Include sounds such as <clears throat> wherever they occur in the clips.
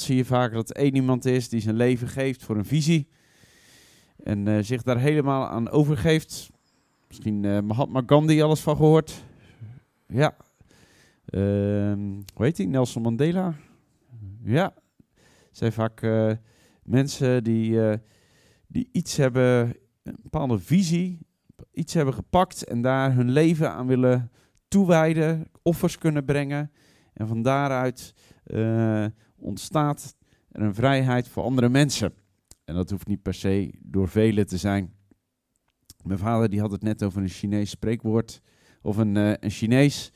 zie je vaak dat één iemand is die zijn leven geeft voor een visie. En eh, zich daar helemaal aan overgeeft. Misschien uh, Mahatma Gandhi alles van gehoord. Ja. Ehm, hoe heet hij? Nelson Mandela. Ja. Zijn vaak uh, mensen die, die iets hebben, een bepaalde visie, iets hebben gepakt en daar hun leven aan willen toewijden, offers kunnen brengen. En van daaruit ontstaat er een vrijheid voor andere mensen. En dat hoeft niet per se door velen te zijn. Mijn vader die had het net over een Chinees spreekwoord. Of een, uh, een Chinees.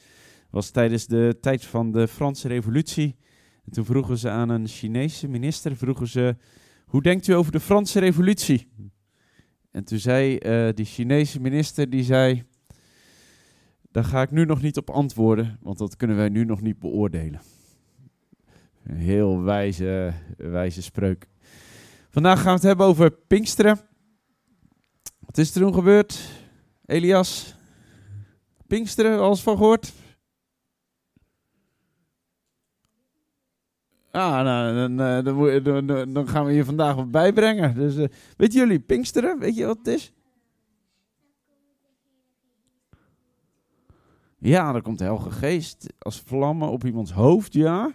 was tijdens de tijd van de Franse revolutie. En toen vroegen ze aan een Chinese minister, vroegen ze, hoe denkt u over de Franse revolutie? En toen zei uh, die Chinese minister, die zei, daar ga ik nu nog niet op antwoorden, want dat kunnen wij nu nog niet beoordelen. Een heel wijze, wijze spreuk. Vandaag gaan we het hebben over Pinksteren. Wat is er toen gebeurd? Elias? Pinksteren, alles van gehoord? Ah, nou, dan, eh, dan, gaan we je vandaag wat bijbrengen. Dus, uh, weet jullie, Pinksteren, weet je wat het is? Ja, dan komt de Heilige Geest als vlammen op iemands hoofd, ja.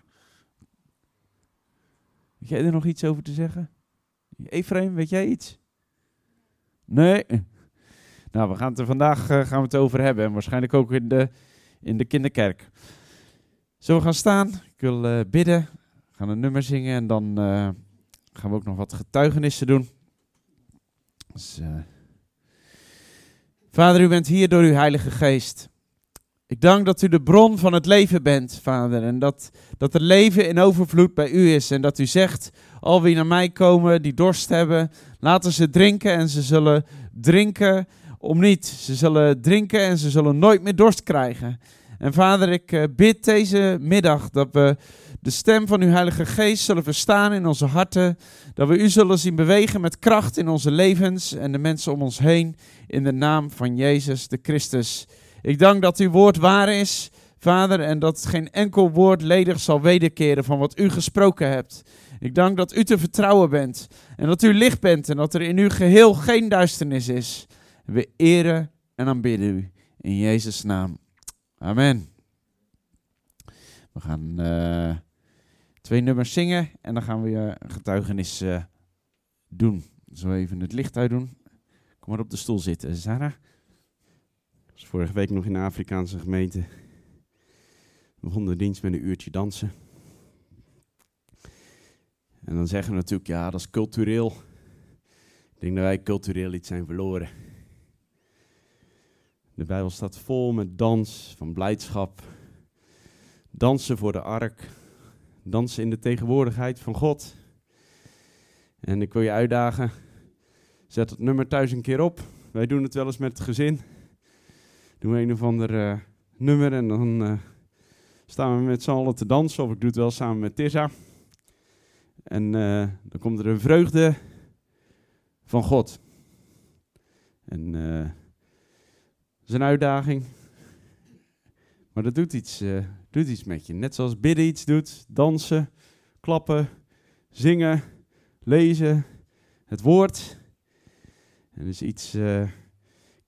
Heb jij er nog iets over te zeggen? Ephraim, weet jij iets? Nee? Nou, we gaan het er vandaag uh, gaan we het over hebben. En waarschijnlijk ook in de, in de kinderkerk. Zullen we gaan staan? Ik wil uh, bidden. We gaan een nummer zingen. En dan uh, gaan we ook nog wat getuigenissen doen. Dus, Vader, u bent hier door uw Heilige Geest. Ik dank dat u de bron van het leven bent, Vader. En dat, dat er leven in overvloed bij u is. En dat u zegt, al wie naar mij komen, die dorst hebben, laten ze drinken en ze zullen drinken om niet. Ze zullen drinken en ze zullen nooit meer dorst krijgen. En Vader, ik eh, bid deze middag dat we de stem van uw Heilige Geest zullen verstaan in onze harten. Dat we u zullen zien bewegen met kracht in onze levens en de mensen om ons heen. In de naam van Jezus de Christus. Ik dank dat uw woord waar is, Vader, en dat geen enkel woord ledig zal wederkeren van wat u gesproken hebt. Ik dank dat u te vertrouwen bent en dat u licht bent en dat er in uw geheel geen duisternis is. We eren en aanbidden u in Jezus' naam. Amen. We gaan uh, twee nummers zingen en dan gaan we een getuigenis uh, doen. Zo even het licht uitdoen. Kom maar op de stoel zitten, Sarah was vorige week nog in de Afrikaanse gemeente. We begonnen dienst met een uurtje dansen. En dan zeggen we natuurlijk, ja, dat is cultureel. Ik denk dat wij cultureel iets zijn verloren. De Bijbel staat vol met dans van blijdschap. Dansen voor de ark. Dansen in de tegenwoordigheid van God. En ik wil je uitdagen, zet het nummer thuis een keer op. Wij doen het wel eens met het gezin doen we een of ander uh, nummer en dan uh, staan we met z'n allen te dansen. Of ik doe het wel samen met Tissa. En uh, dan komt er een vreugde van God. En dat is een uitdaging. Maar dat doet iets, doet iets met je. Net zoals bidden iets doet, dansen, klappen, zingen, lezen, het woord. En is iets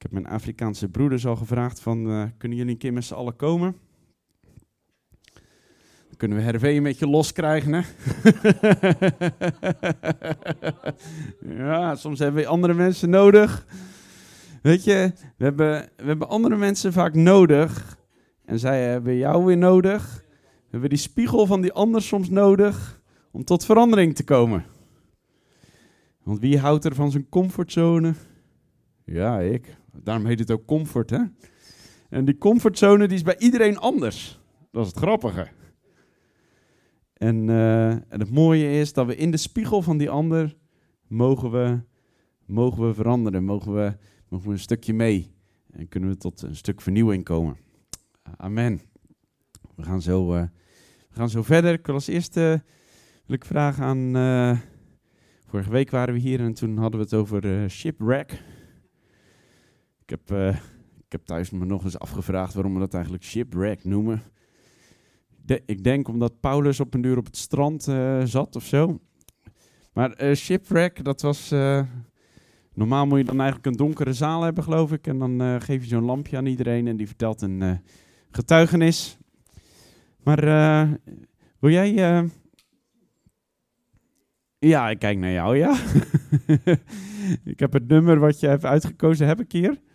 heb mijn Afrikaanse broeders al gevraagd van, uh, kunnen jullie een keer met z'n allen komen? Dan kunnen we Hervé een beetje loskrijgen, hè? <laughs> ja, soms hebben we andere mensen nodig. Weet je, we hebben, we hebben andere mensen vaak nodig. En zij hebben jou weer nodig. We hebben die spiegel van die ander soms nodig om tot verandering te komen. Want wie houdt er van zijn comfortzone? Ja, ik. Daarom heet het ook comfort, hè? En die comfortzone die is bij iedereen anders. Dat is het grappige. En, uh, en het mooie is dat we in de spiegel van die ander mogen we, mogen we veranderen. Mogen we, mogen we een stukje mee. En kunnen we tot een stuk vernieuwing komen. Amen. We gaan zo, uh, we gaan zo verder. Ik wil als eerste wil ik vragen aan... Uh, vorige week waren we hier en toen hadden we het over shipwreck. Ik heb, uh, ik heb thuis me nog eens afgevraagd waarom we dat eigenlijk shipwreck noemen. Ik denk omdat Paulus op een duur op het strand uh, zat of zo. Maar uh, shipwreck, dat was... normaal moet je dan eigenlijk een donkere zaal hebben, geloof ik. En dan geef je zo'n lampje aan iedereen en die vertelt een getuigenis. Maar wil jij... Ja, ik kijk naar jou, ja. <laughs> ik heb het nummer wat je hebt uitgekozen, heb ik hier.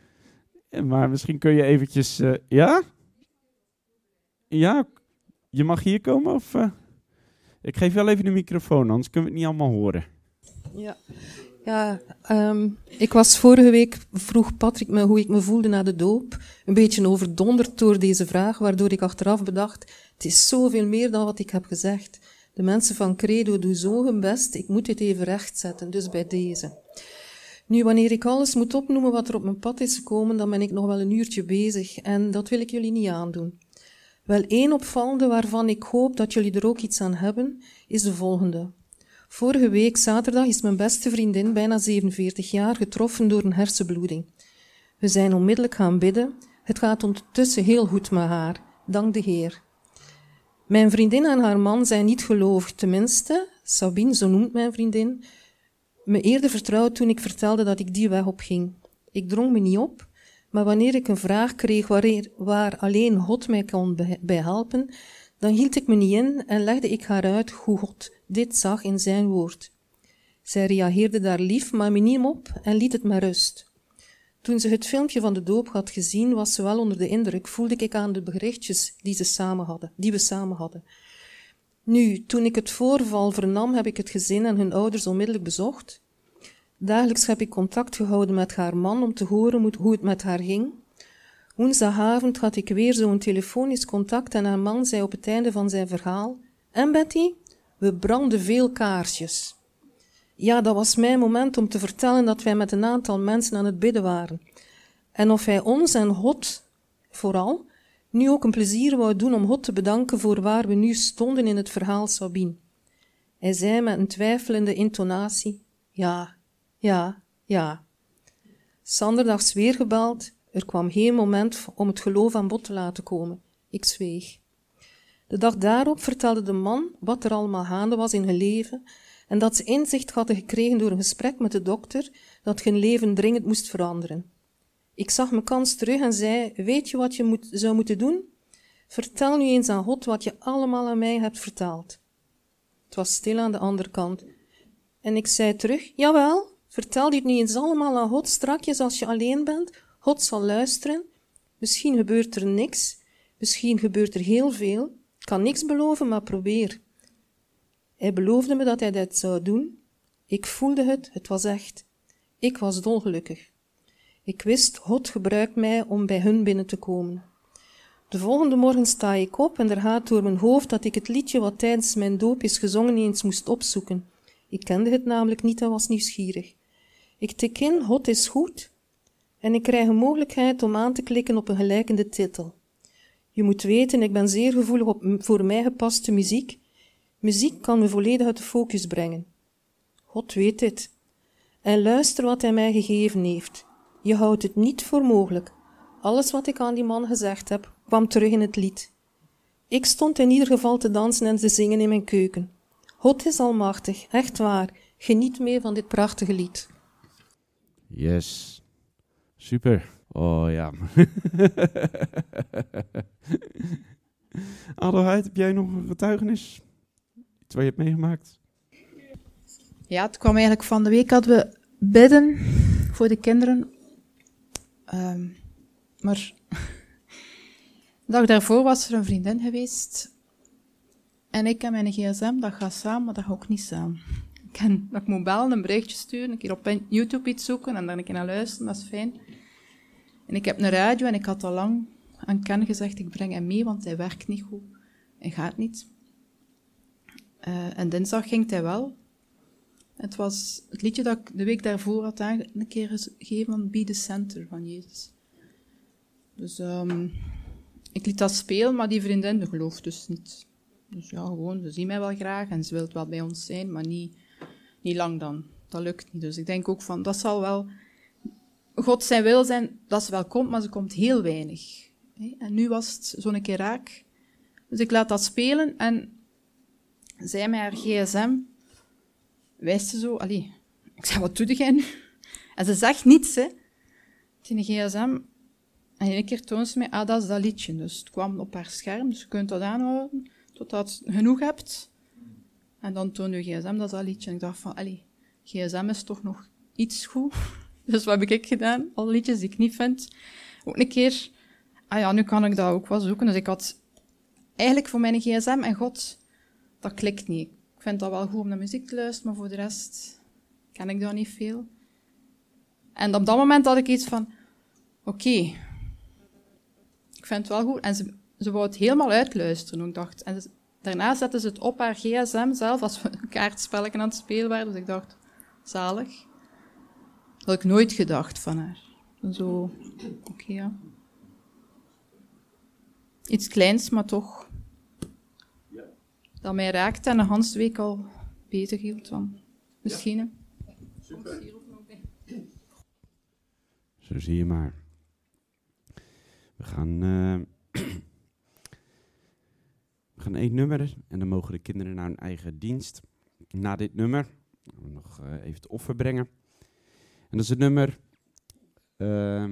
Maar misschien kun je eventjes... Uh, ja? Ja, je mag hier komen of... Uh? Ik geef wel even de microfoon, anders kunnen we het niet allemaal horen. Ja, ja um, ik was vorige week, vroeg Patrick me hoe ik me voelde na de doop. Een beetje overdonderd door deze vraag, waardoor ik achteraf bedacht, het is zoveel meer dan wat ik heb gezegd. De mensen van Credo doen zo hun best, ik moet dit even rechtzetten, dus bij deze. Nu, wanneer ik alles moet opnoemen wat er op mijn pad is gekomen, dan ben ik nog wel een uurtje bezig en dat wil ik jullie niet aandoen. Wel één opvallende waarvan ik hoop dat jullie er ook iets aan hebben, is de volgende. Vorige week zaterdag is mijn beste vriendin, bijna 47 jaar, getroffen door een hersenbloeding. We zijn onmiddellijk gaan bidden. Het gaat ondertussen heel goed met haar, dank de Heer. Mijn vriendin en haar man zijn niet gelovig, tenminste, Sabine, zo noemt mijn vriendin, me eerder vertrouwd toen ik vertelde dat ik die weg op ging. Ik drong me niet op, maar wanneer ik een vraag kreeg waar, alleen God mij kon bij helpen, dan hield ik me niet in en legde ik haar uit hoe God dit zag in zijn woord. Zij reageerde daar lief, maar me niet op en liet het met rust. Toen ze het filmpje van de doop had gezien, was ze wel onder de indruk, voelde ik aan de berichtjes die, ze samen hadden, die we samen hadden. Nu, toen ik het voorval vernam, heb ik het gezin en hun ouders onmiddellijk bezocht. Dagelijks heb ik contact gehouden met haar man om te horen hoe het met haar ging. Woensdagavond had ik weer zo'n telefonisch contact en haar man zei op het einde van zijn verhaal: En Betty, we branden veel kaarsjes. Ja, dat was mijn moment om te vertellen dat wij met een aantal mensen aan het bidden waren. En of hij ons en God, vooral, nu ook een plezier wou doen om God te bedanken voor waar we nu stonden in het verhaal Sabine. Hij zei met een twijfelende intonatie: Ja, ja, ja. Sanderdags weer gebeld. Er kwam geen moment om het geloof aan bod te laten komen. Ik zweeg. De dag daarop vertelde de man wat er allemaal gaande was in hun leven en dat ze inzicht hadden gekregen door een gesprek met de dokter dat hun leven dringend moest veranderen. Ik zag mijn kans terug en zei: Weet je wat je moet, zou moeten doen? Vertel nu eens aan God wat je allemaal aan mij hebt verteld. Het was stil aan de andere kant. En ik zei terug: Jawel, vertel dit nu eens allemaal aan God strakjes als je alleen bent. God zal luisteren. Misschien gebeurt er niks, misschien gebeurt er heel veel. Ik kan niks beloven, maar probeer. Hij beloofde me dat hij dat zou doen. Ik voelde het, het was echt. Ik was dolgelukkig. Ik wist, God gebruikt mij om bij hun binnen te komen. De volgende morgen sta ik op en er gaat door mijn hoofd dat ik het liedje wat tijdens mijn doop is gezongen eens moest opzoeken. Ik kende het namelijk niet en was nieuwsgierig. Ik tik in, God is goed, en ik krijg een mogelijkheid om aan te klikken op een gelijkende titel. Je moet weten, ik ben zeer gevoelig op voor mij gepaste muziek. Muziek kan me volledig uit de focus brengen. God weet dit. En luister wat hij mij gegeven heeft. Je houdt het niet voor mogelijk. Alles wat ik aan die man gezegd heb, kwam terug in het lied. Ik stond in ieder geval te dansen en te zingen in mijn keuken. God is almachtig, echt waar. Geniet mee van dit prachtige lied. Yes. Super. Oh ja. <laughs> Adelheid, heb jij nog een getuigenis? Iets wat je hebt meegemaakt? Ja, het kwam eigenlijk van de week hadden we bidden voor de kinderen Ehm, maar <laughs> de dag daarvoor was er een vriendin geweest. En ik en mijn gsm, dat gaat samen, maar dat gaat ook niet samen. <laughs> Ik kan, dat ik moet een berichtje sturen, een keer op YouTube iets zoeken en dan een keer naar luisteren, dat is fijn. En ik heb een radio en ik had al lang aan Ken gezegd, ik breng hem mee, want hij werkt niet goed. Hij gaat niet. Uh, en dinsdag ging hij wel. Het was het liedje dat ik de week daarvoor had een keer gegeven van Be the Center van Jezus. Dus um, ik liet dat spelen, maar die vriendin gelooft dus niet. Dus ja, gewoon, ze zien mij wel graag en ze wil wel bij ons zijn, maar niet, niet lang dan. Dat lukt niet. Dus ik denk ook van, dat zal wel God zijn wil zijn dat ze wel komt, maar ze komt heel weinig. En nu was het zo'n keer raak Dus ik laat dat spelen en zij met haar gsm wijst ze zo, allee, ik zeg, wat doe jij nu? En ze zegt niets, hè. Die gsm, en in één keer toont ze mij, ah, dat is dat liedje. Dus het kwam op haar scherm, dus je kunt dat aanhouden totdat je genoeg hebt. En dan toon je gsm, dat dat liedje. En ik dacht van, allee, gsm is toch nog iets goed. <laughs> Dus wat heb ik gedaan? Alle liedjes die ik niet vind. Ook een keer, ah ja, nu kan ik dat ook wel zoeken. Dus ik had eigenlijk voor mijn gsm en God, dat klikt niet. Ik vind dat wel goed om naar muziek te luisteren, maar voor de rest ken ik dat niet veel. En op dat moment had ik iets van, oké, ik vind het wel goed. En ze, ze wou het helemaal uitluisteren. Ik dacht, en daarna zetten ze het op haar gsm zelf, als we <laughs> een kaartspelletje aan het spelen waren. Dus ik dacht, zalig. Dat had ik nooit gedacht van haar. Zo, oké, ja. Iets kleins, maar toch. Dat mij raakte en een hele week al beter hield van. Misschien. Super. Zo zie je maar. We gaan, uh, <clears throat> we gaan één nummer en dan mogen de kinderen naar hun eigen dienst. Na dit nummer we nog uh, even het offer brengen. En dat is het nummer, uh,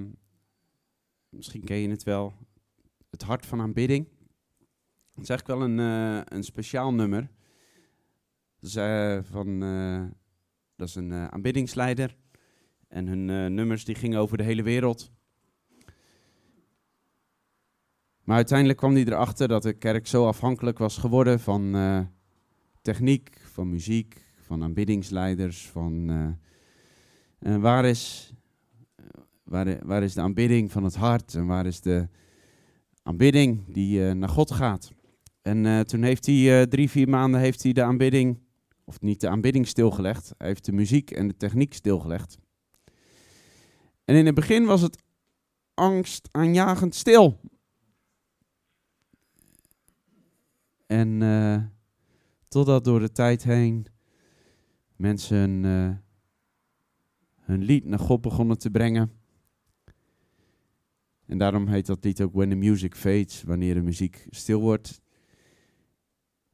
misschien ken je het wel, het hart van aanbidding. Het is eigenlijk wel een, uh, een speciaal nummer. Dat is, van, dat is een aanbiddingsleider. En hun nummers die gingen over de hele wereld. Maar uiteindelijk kwam hij erachter dat de kerk zo afhankelijk was geworden van techniek, van muziek, van aanbiddingsleiders, van waar, is, waar, waar is de aanbidding van het hart en waar is de aanbidding die naar God gaat. En toen heeft hij drie, vier maanden heeft hij de aanbidding, of niet de aanbidding stilgelegd, hij heeft de muziek en de techniek stilgelegd. En in het begin was het angstaanjagend stil. En uh, totdat door de tijd heen mensen hun lied naar God begonnen te brengen. En daarom heet dat lied ook When the Music Fades, wanneer de muziek stil wordt.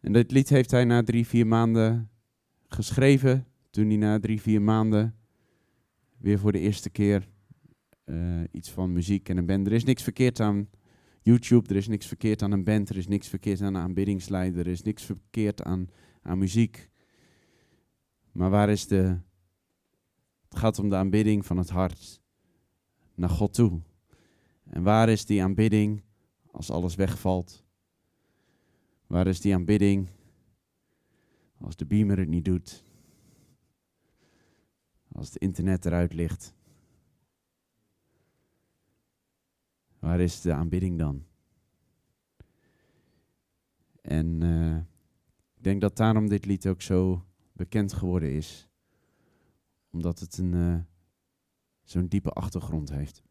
En dit lied heeft hij na drie, vier maanden geschreven. Toen hij na drie, vier maanden weer voor de eerste keer uh, iets van muziek en een band. Er is niks verkeerd aan YouTube, er is niks verkeerd aan een band, er is niks verkeerd aan een aanbiddingsleider, er is niks verkeerd aan, aan muziek. Maar waar is de. Het gaat om de aanbidding van het hart naar God toe. En waar is die aanbidding als alles wegvalt? Waar is die aanbidding als de beamer het niet doet? Als het internet eruit ligt? Waar is de aanbidding dan? En uh, ik denk dat daarom dit lied ook zo bekend geworden is. Omdat het een uh, zo'n diepe achtergrond heeft.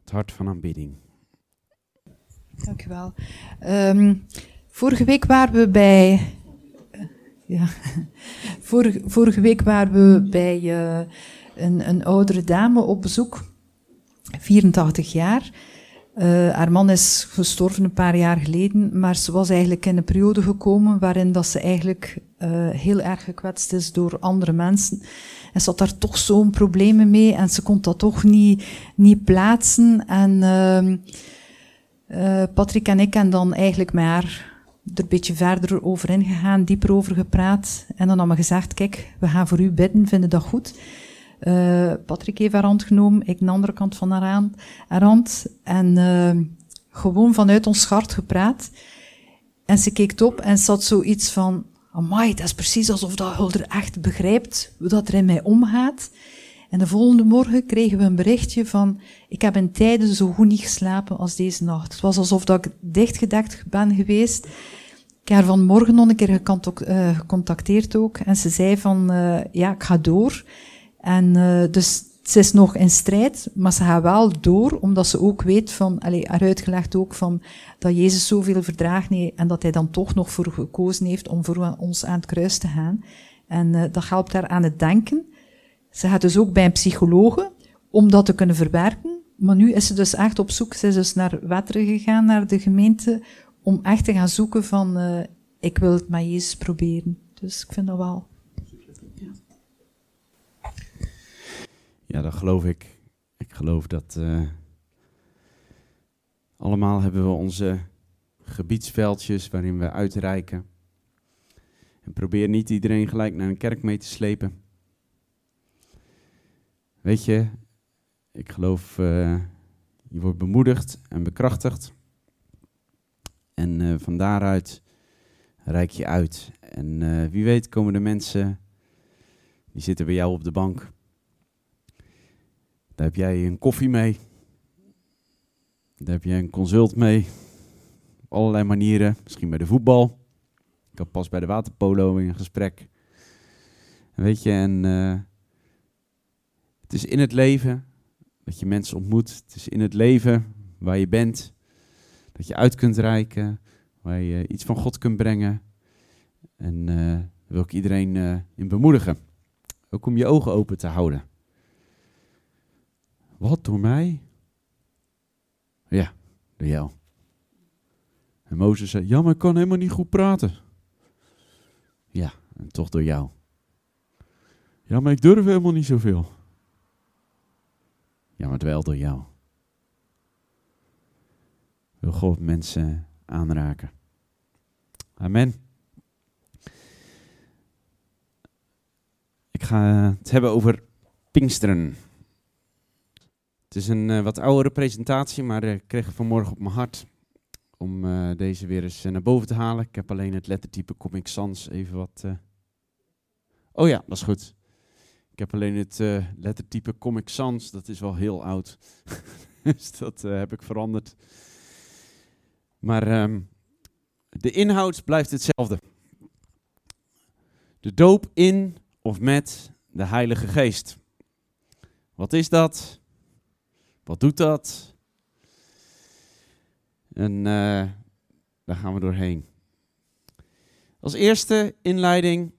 Het hart van aanbidding. Dankjewel. Um, vorige week waren we bij. Uh, ja. <laughs> vorige, vorige week waren we bij een, een oudere dame op bezoek, 84 jaar. Uh, haar man is gestorven een paar jaar geleden, maar ze was eigenlijk in een periode gekomen waarin dat ze eigenlijk heel erg gekwetst is door andere mensen. En ze had daar toch zo'n problemen mee en ze kon dat toch niet, niet plaatsen. En uh, Patrick en ik hebben dan eigenlijk met haar er een beetje verder over ingegaan, dieper over gepraat. En dan hebben we gezegd, kijk, we gaan voor u bidden, vinden dat goed? Uh, Patrick heeft haar hand genomen, ik aan de andere kant van haar, haar hand. En uh, gewoon vanuit ons hart gepraat. En ze keek op en zat zoiets van, amai, dat is precies alsof dat Hulder echt begrijpt hoe dat er in mij omgaat. En de volgende morgen kregen we een berichtje van, ik heb in tijden zo goed niet geslapen als deze nacht. Het was alsof dat ik dichtgedekt ben geweest. Ik heb haar vanmorgen nog een keer eh, gecontacteerd ook. En ze zei van, uh, ja, ik ga door. En uh, dus ze is nog in strijd, maar ze gaat wel door, omdat ze ook weet van, allee, haar uitgelegd ook van, dat Jezus zoveel verdraagt nee, en dat hij dan toch nog voor gekozen heeft om voor ons aan het kruis te gaan. En dat helpt haar aan het denken. Ze gaat dus ook bij een psychologe, om dat te kunnen verwerken, maar nu is ze dus echt op zoek. Ze is dus naar Wetteren gegaan, naar de gemeente, om echt te gaan zoeken van, uh, ik wil het met Jezus proberen. Dus ik vind dat wel... Ja, ja dat geloof ik. Ik geloof dat... Uh, allemaal hebben we onze gebiedsveldjes waarin we uitreiken. En probeer niet iedereen gelijk naar een kerk mee te slepen. Weet je, ik geloof, uh, je wordt bemoedigd en bekrachtigd. En uh, van daaruit reik je uit. En uh, wie weet komen de mensen, die zitten bij jou op de bank. Daar heb jij een koffie mee. Daar heb je een consult mee. Op allerlei manieren. Misschien bij de voetbal. Ik had pas bij de waterpolo in een gesprek. Weet je, en is in het leven dat je mensen ontmoet. Het is in het leven waar je bent. Dat je uit kunt reiken. Waar je iets van God kunt brengen. En uh, daar wil ik iedereen uh, in bemoedigen. Ook om je ogen open te houden. Wat door mij? Ja, door jou. En Mozes zei, ja, maar ik kan helemaal niet goed praten. Ja, en toch door jou. Ja, maar ik durf helemaal niet zoveel. Ja, maar wel door jou. Wil God mensen aanraken. Amen. Ik ga het hebben over Pinksteren. Het is een uh, wat oudere presentatie, maar ik kreeg vanmorgen op mijn hart om uh, deze weer eens naar boven te halen. Ik heb alleen het lettertype Comic Sans even wat... Oh ja, dat is goed. Ik heb alleen het lettertype Comic Sans, dat is wel heel oud. <laughs> dus dat heb ik veranderd. Maar um, de inhoud blijft hetzelfde. De doop in of met de Heilige Geest. Wat is dat? Wat doet dat? En uh, daar gaan we doorheen. Als eerste inleiding.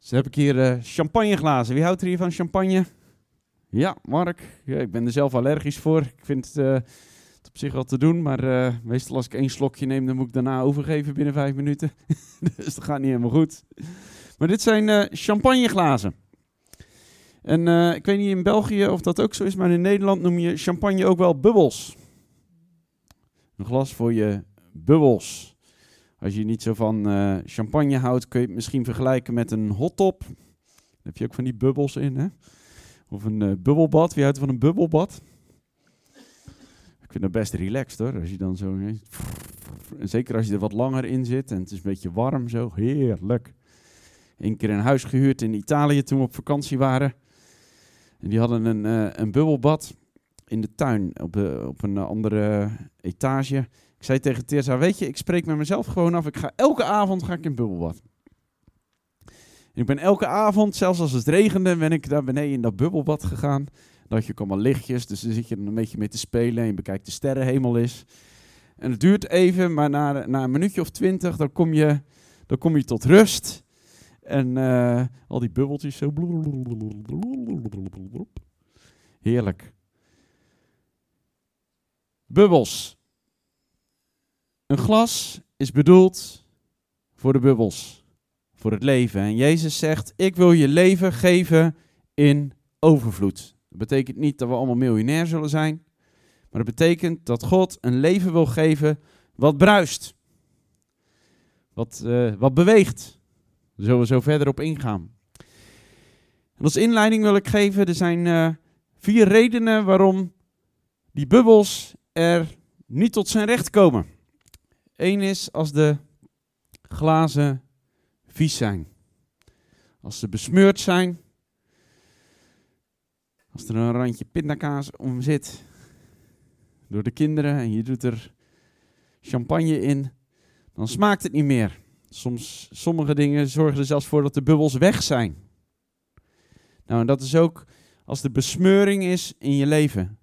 Dus heb ik hier uh, champagneglazen. Wie houdt er hier van champagne? Ja, Mark. Ja, ik ben er zelf allergisch voor. Ik vind het, het op zich wel te doen. Maar meestal als ik één slokje neem, dan moet ik daarna overgeven binnen vijf minuten. <laughs> dus dat gaat niet helemaal goed. Maar dit zijn champagneglazen. En ik weet niet in België of dat ook zo is, maar in Nederland noem je champagne ook wel bubbels. Een glas voor je bubbels. Als je niet zo van uh, champagne houdt, kun je het misschien vergelijken met een hottop. Daar heb je ook van die bubbels in, hè? Of een uh, bubbelbad. Wie houdt van een bubbelbad? Ik vind dat best relaxed hoor. Als je dan zo. En zeker als je er wat langer in zit en het is een beetje warm zo. Heerlijk. Eén keer een huis gehuurd in Italië toen we op vakantie waren. En die hadden een, uh, een bubbelbad in de tuin op, op een andere etage. Ik zei tegen Teersa, weet je, ik spreek met mezelf gewoon af. Ik ga elke avond ga ik in bubbelbad. En ik ben elke avond, zelfs als het regende, ben ik daar beneden in dat bubbelbad gegaan. Had je ook allemaal lichtjes, dus dan zit je er een beetje mee te spelen en je bekijkt de sterrenhemel is. En het duurt even, maar na, na een minuutje of twintig, dan kom je, dan kom je tot rust. En uh, al die bubbeltjes zo. Heerlijk. Bubbels. Een glas is bedoeld voor de bubbels, voor het leven. En Jezus zegt: Ik wil je leven geven in overvloed. Dat betekent niet dat we allemaal miljonair zullen zijn, maar dat betekent dat God een leven wil geven wat bruist, wat, uh, wat beweegt. Daar zullen we zo verder op ingaan. Als inleiding wil ik geven, er zijn uh, vier redenen waarom die bubbels er niet tot zijn recht komen. Eén is als de glazen vies zijn. Als ze besmeurd zijn. Als er een randje pindakaas om zit. Door de kinderen en je doet er champagne in. Dan smaakt het niet meer. Soms, sommige dingen zorgen er zelfs voor dat de bubbels weg zijn. Nou, dat is ook als de besmeuring is in je leven.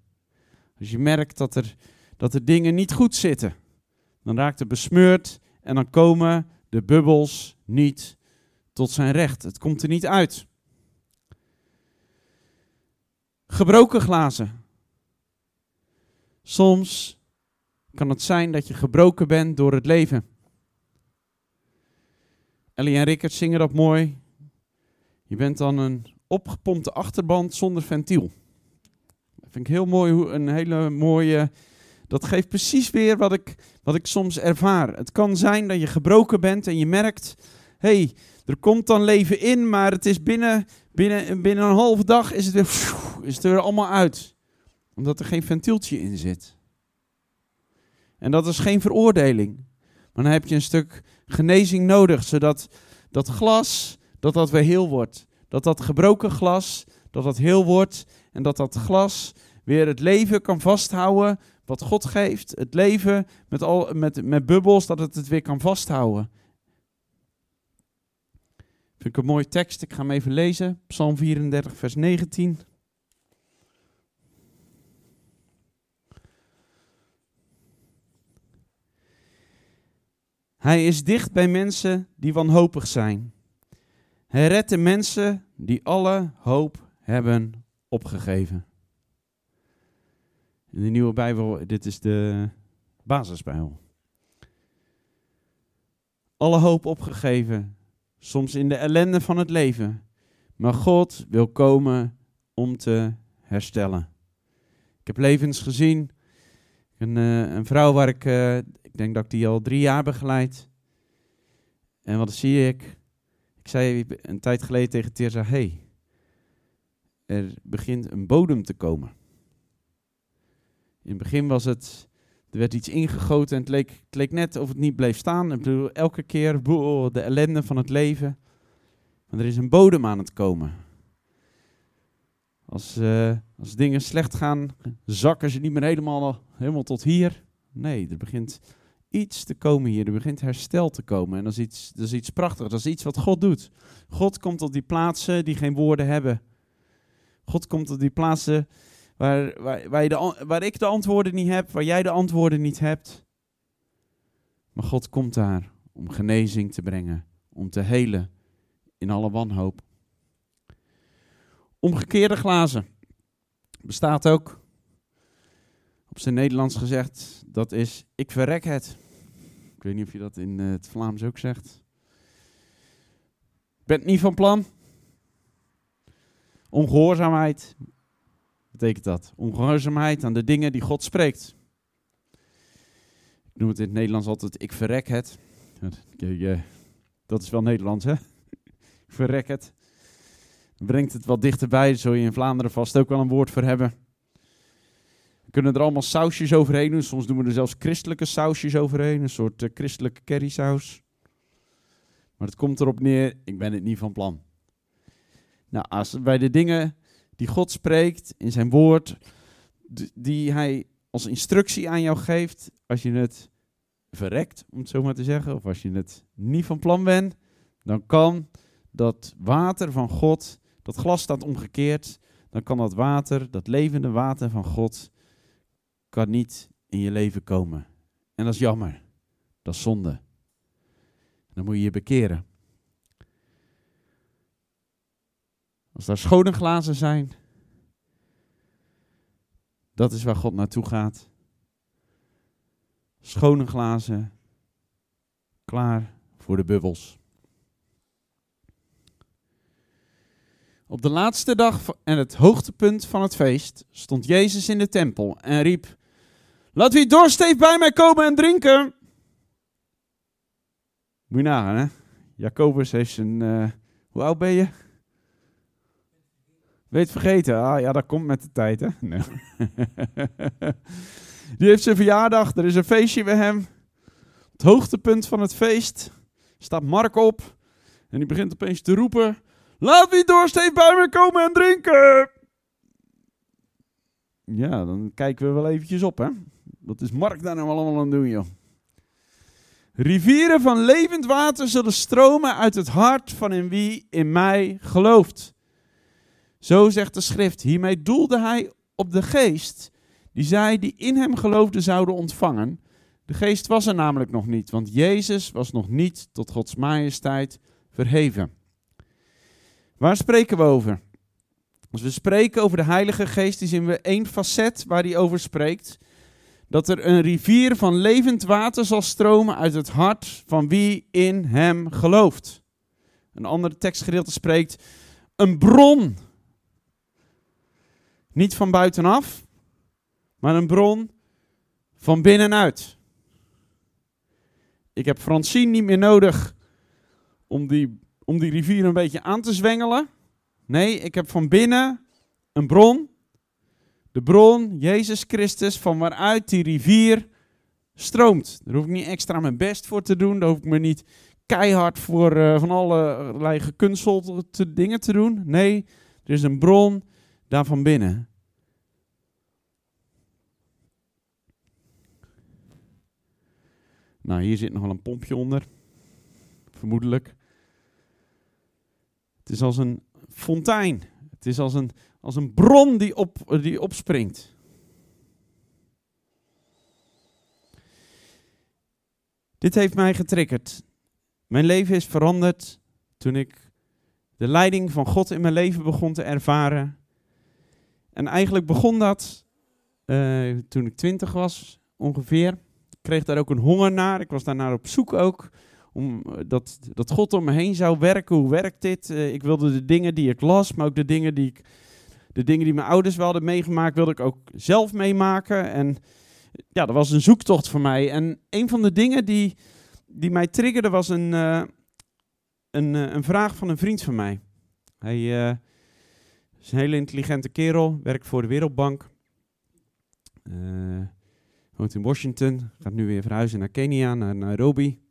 Als je merkt dat er, dat er dingen niet goed zitten, dan raakt het besmeurd en dan komen de bubbels niet tot zijn recht. Het komt er niet uit. gebroken glazen. Soms kan het zijn dat je gebroken bent door het leven. Ellie en Rickert zingen dat mooi. Je bent dan een opgepompte achterband zonder ventiel. Dat vind ik heel mooi, een hele mooie. Dat geeft precies weer wat ik, wat ik soms ervaar. Het kan zijn dat je gebroken bent en je merkt: hey, er komt dan leven in, maar het is binnen, binnen, binnen een halve dag is het, weer, is het er allemaal uit. Omdat er geen ventieltje in zit. En dat is geen veroordeling. Maar dan heb je een stuk genezing nodig, zodat dat glas, dat dat weer heel wordt. Dat dat gebroken glas, dat dat heel wordt. En dat dat glas weer het leven kan vasthouden wat God geeft. Het leven met, al, met, met bubbels, dat het het weer kan vasthouden. Vind ik een mooie tekst. Ik ga hem even lezen. Psalm 34, vers 19. Hij is dicht bij mensen die wanhopig zijn. Hij redt de mensen die alle hoop hebben opgegeven. De nieuwe Bijbel, dit is de basisbijbel. Alle hoop opgegeven, soms in de ellende van het leven. Maar God wil komen om te herstellen. Ik heb levens gezien. Een, uh, een vrouw waar ik, uh, ik denk dat ik die al drie jaar begeleid. En wat zie ik? Ik zei een tijd geleden tegen Teresa, hey, er begint een bodem te komen. In het begin was het, er werd iets ingegoten en het leek, leek net of het niet bleef staan. Ik bedoel, elke keer boe, de ellende van het leven. Maar er is een bodem aan het komen. Als, uh, als dingen slecht gaan, zakken ze niet meer helemaal, helemaal tot hier. Nee, er begint iets te komen hier. Er begint herstel te komen. En dat is, iets, dat is iets prachtigs. Dat is iets wat God doet. God komt op die plaatsen die geen woorden hebben. God komt op die plaatsen waar, waar, waar, de, waar ik de antwoorden niet heb, waar jij de antwoorden niet hebt. Maar God komt daar om genezing te brengen, om te helen in alle wanhoop. Omgekeerde glazen bestaat ook. Op zijn Nederlands gezegd, dat is ik verrek het. Ik weet niet of je dat in eh, het Vlaams ook zegt. Bent niet van plan? Ongehoorzaamheid betekent dat. Ongehoorzaamheid aan de dingen die God spreekt. Ik noem het in het Nederlands altijd ik verrek het. Dat is wel Nederlands, hè? Verrek het. Brengt het wat dichterbij, zul je in Vlaanderen vast ook wel een woord voor hebben. We kunnen er allemaal sausjes overheen doen. Soms doen we er zelfs christelijke sausjes overheen. Een soort uh, christelijke currysaus. Maar het komt erop neer, ik ben het niet van plan. Nou, als bij de dingen die God spreekt in zijn woord, die hij als instructie aan jou geeft, als je het verrekt, om het zo maar te zeggen, of als je het niet van plan bent, dan kan dat water van God, dat glas staat omgekeerd, dan kan dat water, dat levende water van God, kan niet in je leven komen. En dat is jammer. Dat is zonde. Dan moet je je bekeren. Als daar schone glazen zijn, dat is waar God naartoe gaat. Schone glazen, klaar voor de bubbels. Op de laatste dag en het hoogtepunt van het feest stond Jezus in de tempel en riep: Laat wie dorst heeft bij mij komen en drinken. Moet je nagaan, hè? Jacobus heeft zijn. Uh, hoe oud ben je? Weet vergeten. Ah ja, dat komt met de tijd, hè? Nee. <laughs> Die heeft zijn verjaardag. Er is een feestje bij hem. Het hoogtepunt van het feest staat Mark op. En die begint opeens te roepen: Laat wie dorst heeft bij me komen en drinken. Ja, dan kijken we wel eventjes op, hè? Wat is Mark daar nou allemaal aan doen, joh? Rivieren van levend water zullen stromen uit het hart van in wie in mij gelooft. Zo zegt de schrift. Hiermee doelde hij op de geest die zij die in hem geloofden zouden ontvangen. De geest was er namelijk nog niet, want Jezus was nog niet tot Gods majesteit verheven. Waar spreken we over? Als we spreken over de Heilige Geest, zien we één facet waar hij over spreekt. Dat er een rivier van levend water zal stromen uit het hart van wie in hem gelooft. Een andere tekstgedeelte spreekt een bron. Niet van buitenaf, maar een bron van binnenuit. Ik heb Francine niet meer nodig om die, om die rivier een beetje aan te zwengelen. Nee, ik heb van binnen een bron. De bron, Jezus Christus, van waaruit die rivier stroomt. Daar hoef ik niet extra mijn best voor te doen. Daar hoef ik me niet keihard voor uh, van allerlei gekunstelde dingen te doen. Nee, er is een bron daar van binnen. Nou, hier zit nog wel een pompje onder. Vermoedelijk. Het is als een fontein. Het is als een, als een bron die, op, die opspringt. Dit heeft mij getriggerd. Mijn leven is veranderd toen ik de leiding van God in mijn leven begon te ervaren. En eigenlijk begon dat uh, toen ik twintig was, ongeveer. Ik kreeg daar ook een honger naar. Ik was daarnaar op zoek ook. Om, eh, dat, dat God om me heen zou werken. Hoe werkt dit? Uh, ik wilde de dingen die ik las, maar ook de dingen die, ik, de dingen die mijn ouders wel hadden meegemaakt, wilde ik ook zelf meemaken. En ja, dat was een zoektocht voor mij. En een van de dingen die, die mij triggerde was een, een, een vraag van een vriend van mij. Hij is een hele intelligente kerel, werkt voor de Wereldbank. woont in Washington, gaat nu weer verhuizen naar Kenia, naar Nairobi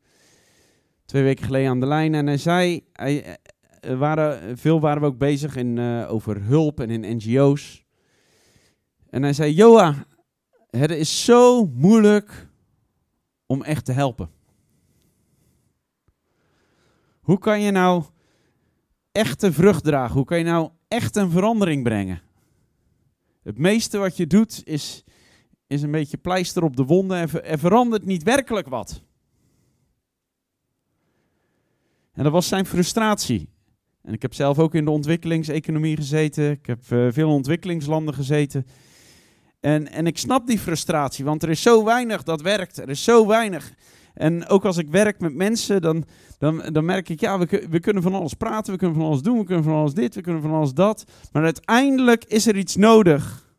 twee weken geleden aan de lijn. En hij zei, hij, eh, waren, veel waren we ook bezig in, uh, over hulp en in NGO's. En hij zei, Joa, het is zo moeilijk om echt te helpen. Hoe kan je nou echte vrucht dragen? Hoe kan je nou echt een verandering brengen? Het meeste wat je doet is, is een beetje pleister op de wonden en er verandert niet werkelijk wat. En dat was zijn frustratie. En ik heb zelf ook in de ontwikkelingseconomie gezeten. Ik heb uh, veel ontwikkelingslanden gezeten. En, en ik snap die frustratie, want er is zo weinig dat werkt. Er is zo weinig. En ook als ik werk met mensen, dan, dan, dan merk ik, ja, we, we kunnen van alles praten, we kunnen van alles doen, we kunnen van alles dit, we kunnen van alles dat. Maar uiteindelijk is er iets nodig,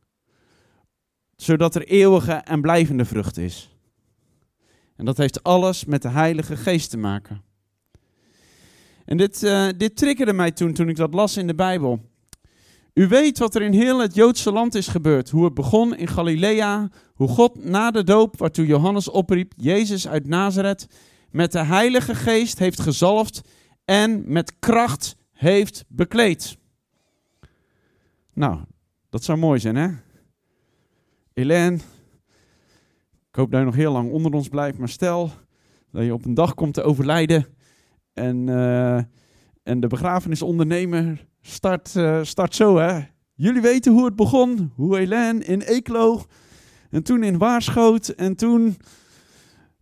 zodat er eeuwige en blijvende vrucht is. En dat heeft alles met de Heilige Geest te maken. En dit, uh, dit triggerde mij toen, toen ik dat las in de Bijbel. U weet wat er in heel het Joodse land is gebeurd. Hoe het begon in Galilea. Hoe God na de doop, waartoe Johannes opriep, Jezus uit Nazareth, met de Heilige Geest heeft gezalfd en met kracht heeft bekleed. Nou, dat zou mooi zijn, hè? Hélène, ik hoop dat je nog heel lang onder ons blijft, maar stel dat je op een dag komt te overlijden en, uh, en de begrafenisondernemer start, uh, start zo, hè. Jullie weten hoe het begon. Hoe Hélène in Eeklo en toen in Waarschoot en toen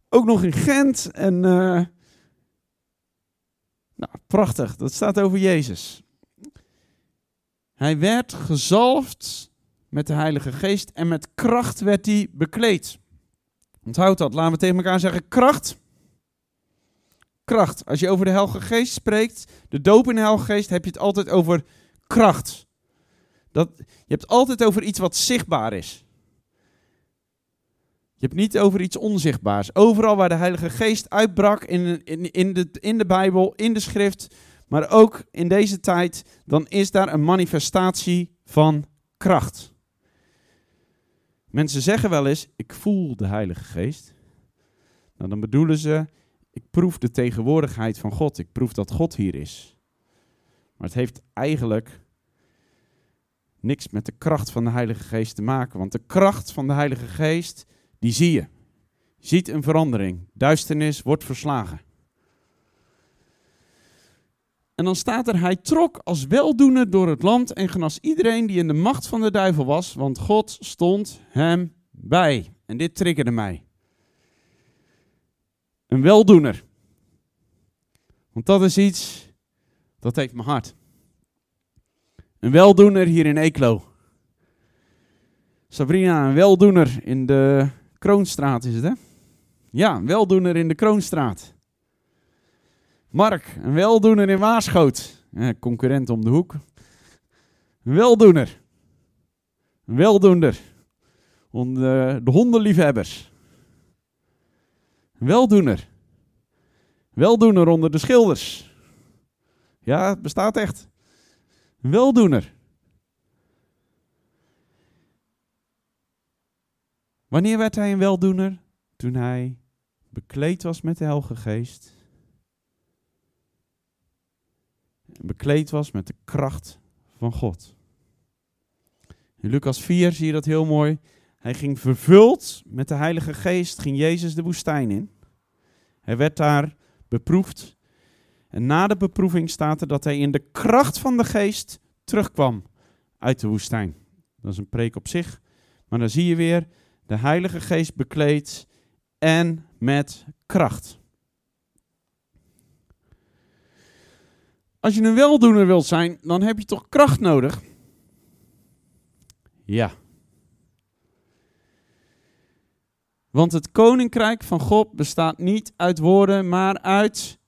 ook nog in Gent. En uh, nou, prachtig, dat staat over Jezus. Hij werd gezalfd met de Heilige Geest en met kracht werd hij bekleed. Onthoud dat, laten we tegen elkaar zeggen, kracht kracht. Als je over de Heilige Geest spreekt, de doop in de Heilige Geest, heb je het altijd over kracht. Dat, je hebt altijd over iets wat zichtbaar is. Je hebt niet over iets onzichtbaars. Overal waar de Heilige Geest uitbrak in, in, in, de, in de Bijbel, in de schrift, maar ook in deze tijd, dan is daar een manifestatie van kracht. Mensen zeggen wel eens, ik voel de Heilige Geest. Nou, dan bedoelen ze, ik proef de tegenwoordigheid van God. Ik proef dat God hier is. Maar het heeft eigenlijk niks met de kracht van de Heilige Geest te maken. Want de kracht van de Heilige Geest, die zie je. Je ziet een verandering. Duisternis wordt verslagen. En dan staat er, hij trok als weldoener door het land en genas iedereen die in de macht van de duivel was, want God stond hem bij. En dit triggerde mij. Een weldoener. Want dat is iets, dat heeft mijn hart. Een weldoener hier in Eeklo. Sabrina, een weldoener in de Kroonstraat is het, hè? Ja, een weldoener in de Kroonstraat. Mark, een weldoener in Waarschoot. Eh, concurrent om de hoek. Een weldoener. Een weldoener. Onder de hondenliefhebbers. Weldoener. Weldoener onder de schilders. Ja, het bestaat echt. Weldoener. Wanneer werd hij een weldoener? Toen hij bekleed was met de Heilige Geest. Bekleed was met de kracht van God. In Lucas 4 zie je dat heel mooi. Hij ging vervuld met de Heilige Geest, ging Jezus de woestijn in. Hij werd daar beproefd. En na de beproeving staat er dat hij in de kracht van de Geest terugkwam uit de woestijn. Dat is een preek op zich. Maar dan zie je weer de Heilige Geest bekleed en met kracht. Als je een weldoener wilt zijn, dan heb je toch kracht nodig? Ja. Want het koninkrijk van God bestaat niet uit woorden, maar uit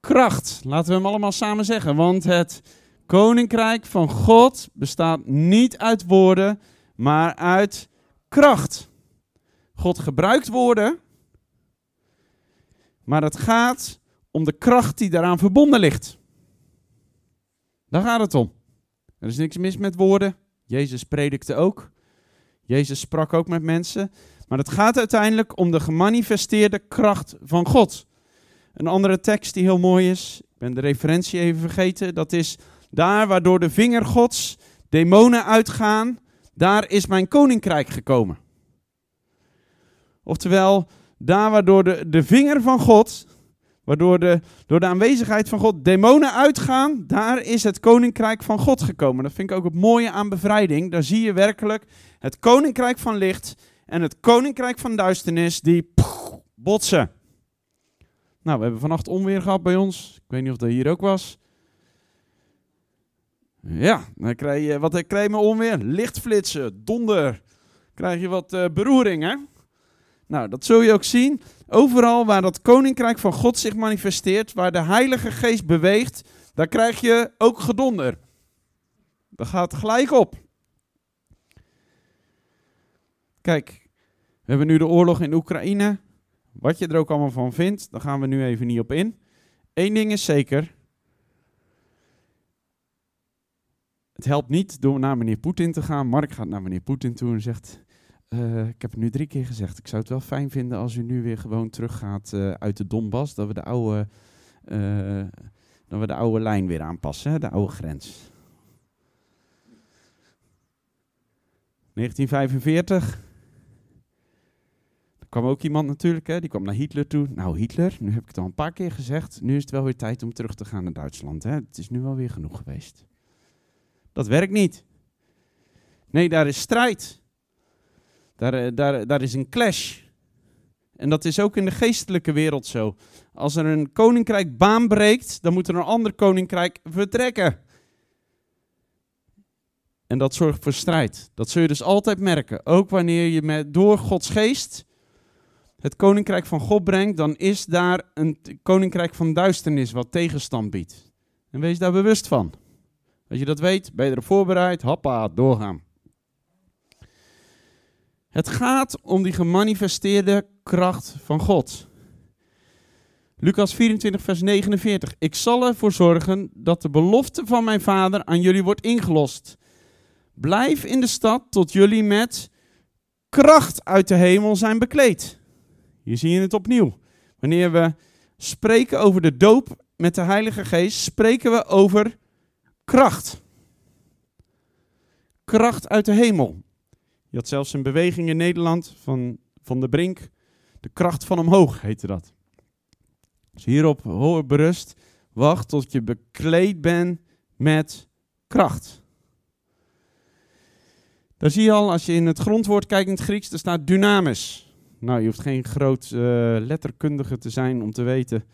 kracht. Laten we hem allemaal samen zeggen. Want het koninkrijk van God bestaat niet uit woorden, maar uit kracht. God gebruikt woorden, maar het gaat om de kracht die daaraan verbonden ligt. Daar gaat het om. Er is niks mis met woorden. Jezus predikte ook. Jezus sprak ook met mensen. Maar het gaat uiteindelijk om de gemanifesteerde kracht van God. Een andere tekst die heel mooi is, ik ben de referentie even vergeten, dat is daar waardoor de vinger Gods demonen uitgaan, daar is mijn koninkrijk gekomen. Oftewel, daar waardoor de, de vinger van God, waardoor de, door de aanwezigheid van God demonen uitgaan, daar is het koninkrijk van God gekomen. Dat vind ik ook het mooie aan bevrijding. Daar zie je werkelijk het koninkrijk van licht en het koninkrijk van duisternis die botsen. Nou, we hebben vannacht onweer gehad bij ons. Ik weet niet of dat hier ook was. Ja, dan krijg je, wat krijg je met onweer? Lichtflitsen, donder. Krijg je wat uh, beroering, hè? Nou, dat zul je ook zien. Overal waar dat koninkrijk van God zich manifesteert, waar de Heilige Geest beweegt, daar krijg je ook gedonder. Dat gaat gelijk op. Kijk, we hebben nu de oorlog in Oekraïne. Wat je er ook allemaal van vindt, daar gaan we nu even niet op in. Eén ding is zeker. Het helpt niet door naar meneer Poetin te gaan. Mark gaat naar meneer Poetin toe en zegt: uh, ik heb het nu drie keer gezegd. Ik zou het wel fijn vinden als u nu weer gewoon teruggaat uh, uit de Donbass. Dat we de oude, uh, dat we de oude lijn weer aanpassen, hè? de oude grens. 1945. Kwam ook iemand natuurlijk, hè? die kwam naar Hitler toe. Nou, Hitler, nu heb ik het al een paar keer gezegd. Nu is het wel weer tijd om terug te gaan naar Duitsland. Hè? Het is nu wel weer genoeg geweest. Dat werkt niet. Nee, daar is strijd. Daar, eh, daar, daar is een clash. En dat is ook in de geestelijke wereld zo. Als er een koninkrijk baan breekt, dan moet er een ander koninkrijk vertrekken. En dat zorgt voor strijd. Dat zul je dus altijd merken. Ook wanneer je met, door Gods geest het koninkrijk van God brengt, dan is daar een koninkrijk van duisternis wat tegenstand biedt. En wees daar bewust van. Als je dat weet, ben je erop voorbereid, hoppa, doorgaan. Het gaat om die gemanifesteerde kracht van God. Lucas 24, vers 49. Ik zal ervoor zorgen dat de belofte van mijn vader aan jullie wordt ingelost. Blijf in de stad tot jullie met kracht uit de hemel zijn bekleed. Hier zie je het opnieuw. Wanneer we spreken over de doop met de Heilige Geest, spreken we over kracht. Kracht uit de hemel. Je had zelfs een beweging in Nederland van, van de brink. De kracht van omhoog heette dat. Dus hierop hoor berust. Wacht tot je bekleed bent met kracht. Daar zie je al, als je in het grondwoord kijkt in het Grieks, er staat dynamis. Nou, je hoeft geen groot uh, letterkundige te zijn om te weten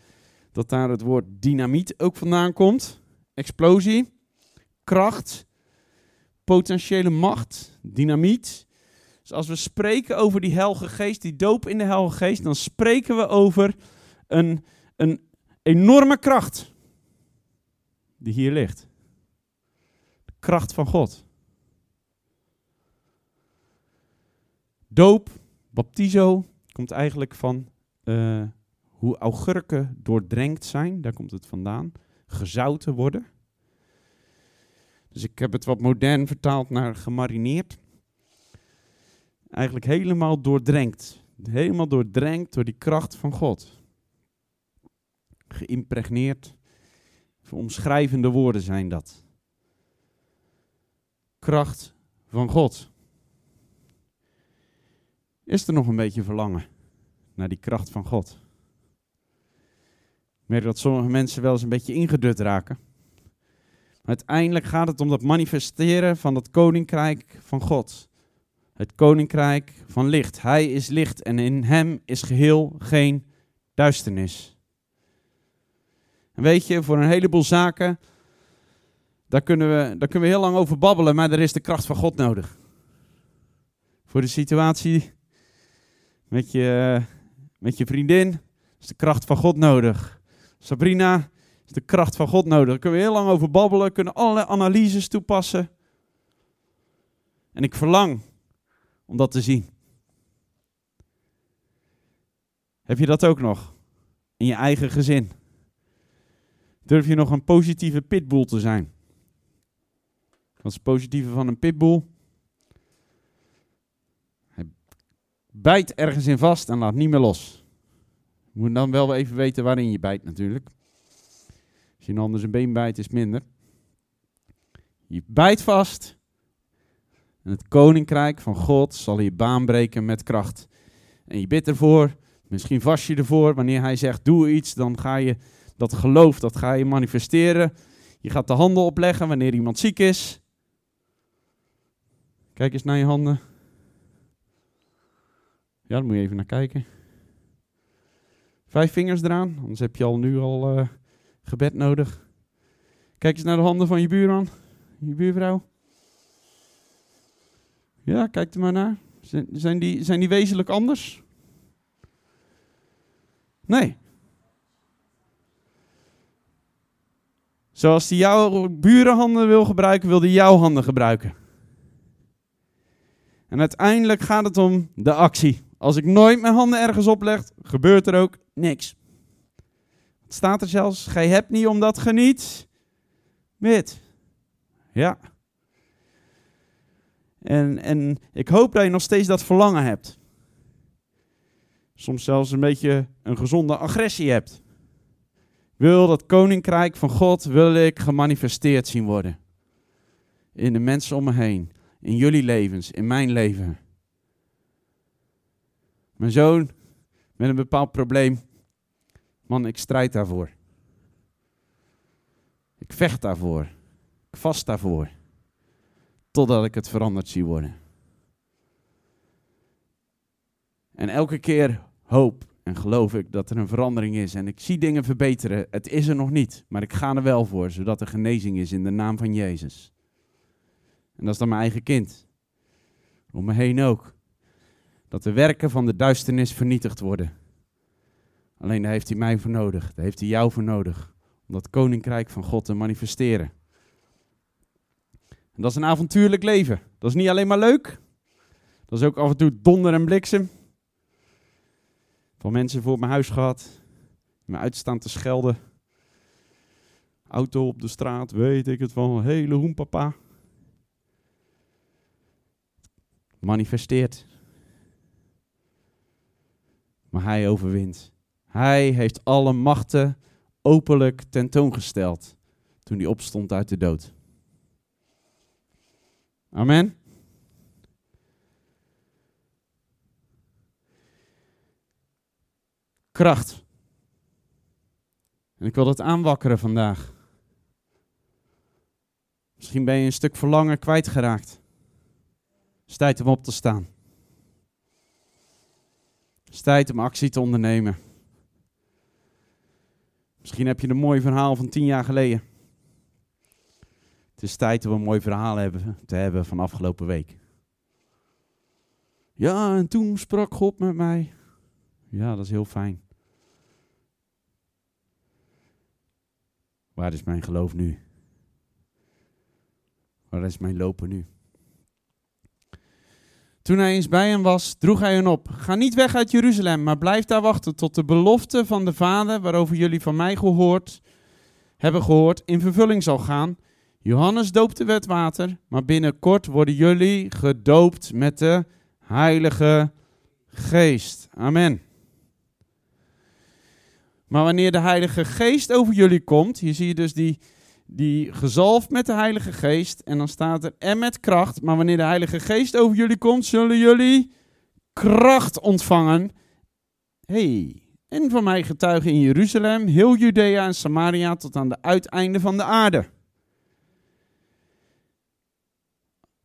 dat daar het woord dynamiet ook vandaan komt. Explosie, kracht, potentiële macht, dynamiet. Dus als we spreken over die Heilige Geest, die doop in de Heilige Geest, dan spreken we over een, een enorme kracht die hier ligt. De kracht van God. Doop, baptizo, komt eigenlijk van uh, hoe augurken doordrenkt zijn. Daar komt het vandaan. Gezouten worden. Dus ik heb het wat modern vertaald naar gemarineerd. Eigenlijk helemaal doordrenkt. Helemaal doordrenkt door die kracht van God. Geïmpregneerd. Omschrijvende woorden zijn dat. Kracht van God. Is er nog een beetje verlangen naar die kracht van God? Ik merk dat sommige mensen wel eens een beetje ingedut raken. Maar uiteindelijk gaat het om dat manifesteren van dat koninkrijk van God. Het koninkrijk van licht. Hij is licht en in hem is geheel geen duisternis. En weet je, voor een heleboel zaken, daar kunnen, we, daar kunnen we heel lang over babbelen, maar er is de kracht van God nodig. Voor de situatie met je, met je vriendin is de kracht van God nodig. Sabrina is de kracht van God nodig. Daar kunnen we heel lang over babbelen, kunnen allerlei analyses toepassen. En ik verlang om dat te zien. Heb je dat ook nog? In je eigen gezin? Durf je nog een positieve pitbull te zijn? Wat is het positieve van een pitbull? Hij bijt ergens in vast en laat niet meer los. Je moet dan wel even weten waarin je bijt natuurlijk. Als je een been bijt is minder. Je bijt vast. En het koninkrijk van God zal je baan breken met kracht. En je bidt ervoor. Misschien vast je ervoor. Wanneer hij zegt doe iets, dan ga je dat geloof, dat ga je manifesteren. Je gaat de handen opleggen wanneer iemand ziek is. Kijk eens naar je handen. Ja, daar moet je even naar kijken. Vijf vingers eraan, anders heb je al nu al uh, gebed nodig. Kijk eens naar de handen van je buurman, je buurvrouw. Ja, kijk er maar naar. Zijn die, zijn die wezenlijk anders? Nee. Zoals hij jouw burenhanden wil gebruiken, wil hij jouw handen gebruiken. En uiteindelijk gaat het om de actie. Als ik nooit mijn handen ergens opleg, gebeurt er ook niks. Het staat er zelfs, gij hebt niet omdat geniet met. Ja. En, en ik hoop dat je nog steeds dat verlangen hebt. Soms zelfs een beetje een gezonde agressie hebt wil dat koninkrijk van God wil ik gemanifesteerd zien worden. In de mensen om me heen, in jullie levens, in mijn leven. Mijn zoon met een bepaald probleem. Man, ik strijd daarvoor. Ik vecht daarvoor. Ik vast daarvoor. Totdat ik het veranderd zie worden. En elke keer hoop en geloof ik dat er een verandering is en ik zie dingen verbeteren. Het is er nog niet, maar ik ga er wel voor, zodat er genezing is in de naam van Jezus. En dat is dan mijn eigen kind. Om me heen ook. Dat de werken van de duisternis vernietigd worden. Alleen daar heeft hij mij voor nodig. Daar heeft hij jou voor nodig. Om dat koninkrijk van God te manifesteren. En dat is een avontuurlijk leven. Dat is niet alleen maar leuk. Dat is ook af en toe donder en bliksem van mensen voor mijn huis gehad. Me uitstaan te schelden. Auto op de straat, weet ik het van. Hele hoenpapa. Manifesteert. Maar hij overwint. Hij heeft alle machten openlijk tentoongesteld toen hij opstond uit de dood. Amen. kracht. En ik wil dat aanwakkeren vandaag. Misschien ben je een stuk verlangen kwijtgeraakt. Het is tijd om op te staan. Het is tijd om actie te ondernemen. Misschien heb je een mooi verhaal van tien jaar geleden. Het is tijd om een mooi verhaal hebben, te hebben van afgelopen week. Ja, en toen sprak God met mij. Ja, dat is heel fijn. Waar is mijn geloof nu? Waar is mijn lopen nu? Toen hij eens bij hem was, droeg hij hen op. Ga niet weg uit Jeruzalem, maar blijf daar wachten tot de belofte van de Vader, waarover jullie van mij gehoord hebben gehoord, in vervulling zal gaan. Johannes doopte met water, maar binnenkort worden jullie gedoopt met de Heilige Geest. Amen. Maar wanneer de Heilige Geest over jullie komt, hier zie je dus die, die gezalfd met de Heilige Geest, en dan staat er en met kracht, maar wanneer de Heilige Geest over jullie komt, zullen jullie kracht ontvangen. hey, en van mij getuigen in Jeruzalem, heel Judea en Samaria tot aan de uiteinden van de aarde.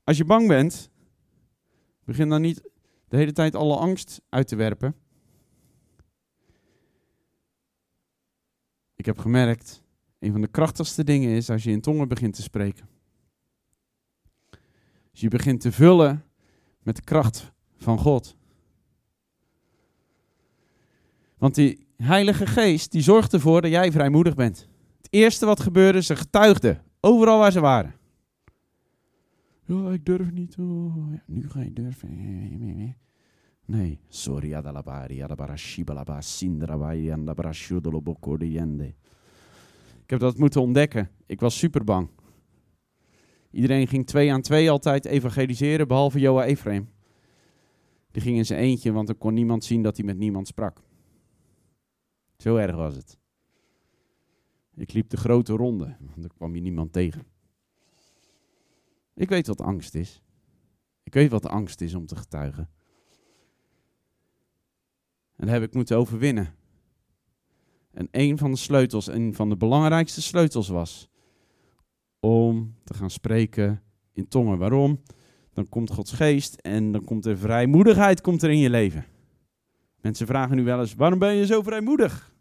Als je bang bent, begin dan niet de hele tijd alle angst uit te werpen. Ik heb gemerkt, een van de krachtigste dingen is als je in tongen begint te spreken. Als je begint te vullen met de kracht van God. Want die Heilige Geest die zorgt ervoor dat jij vrijmoedig bent. Het eerste wat gebeurde, ze getuigden. Overal waar ze waren. Ja, ik durf niet. Oh, ja, nu ga je durven. Nee, sorry, adalabari, adabara shibalaba, sindrabai, andabara shudoloboko de Ik heb dat moeten ontdekken. Ik was super bang. Iedereen ging twee aan twee altijd evangeliseren, behalve Joa Ephraim. Die ging in zijn eentje, want er kon niemand zien dat hij met niemand sprak. Zo erg was het. Ik liep de grote ronde, want er kwam je niemand tegen. Ik weet wat angst is. Ik weet wat angst is om te getuigen. En dat heb ik moeten overwinnen. En een van de sleutels, een van de belangrijkste sleutels was om te gaan spreken in tongen. Waarom? Dan komt Gods geest en dan komt er vrijmoedigheid komt er in je leven. Mensen vragen nu wel eens, waarom ben je zo vrijmoedig?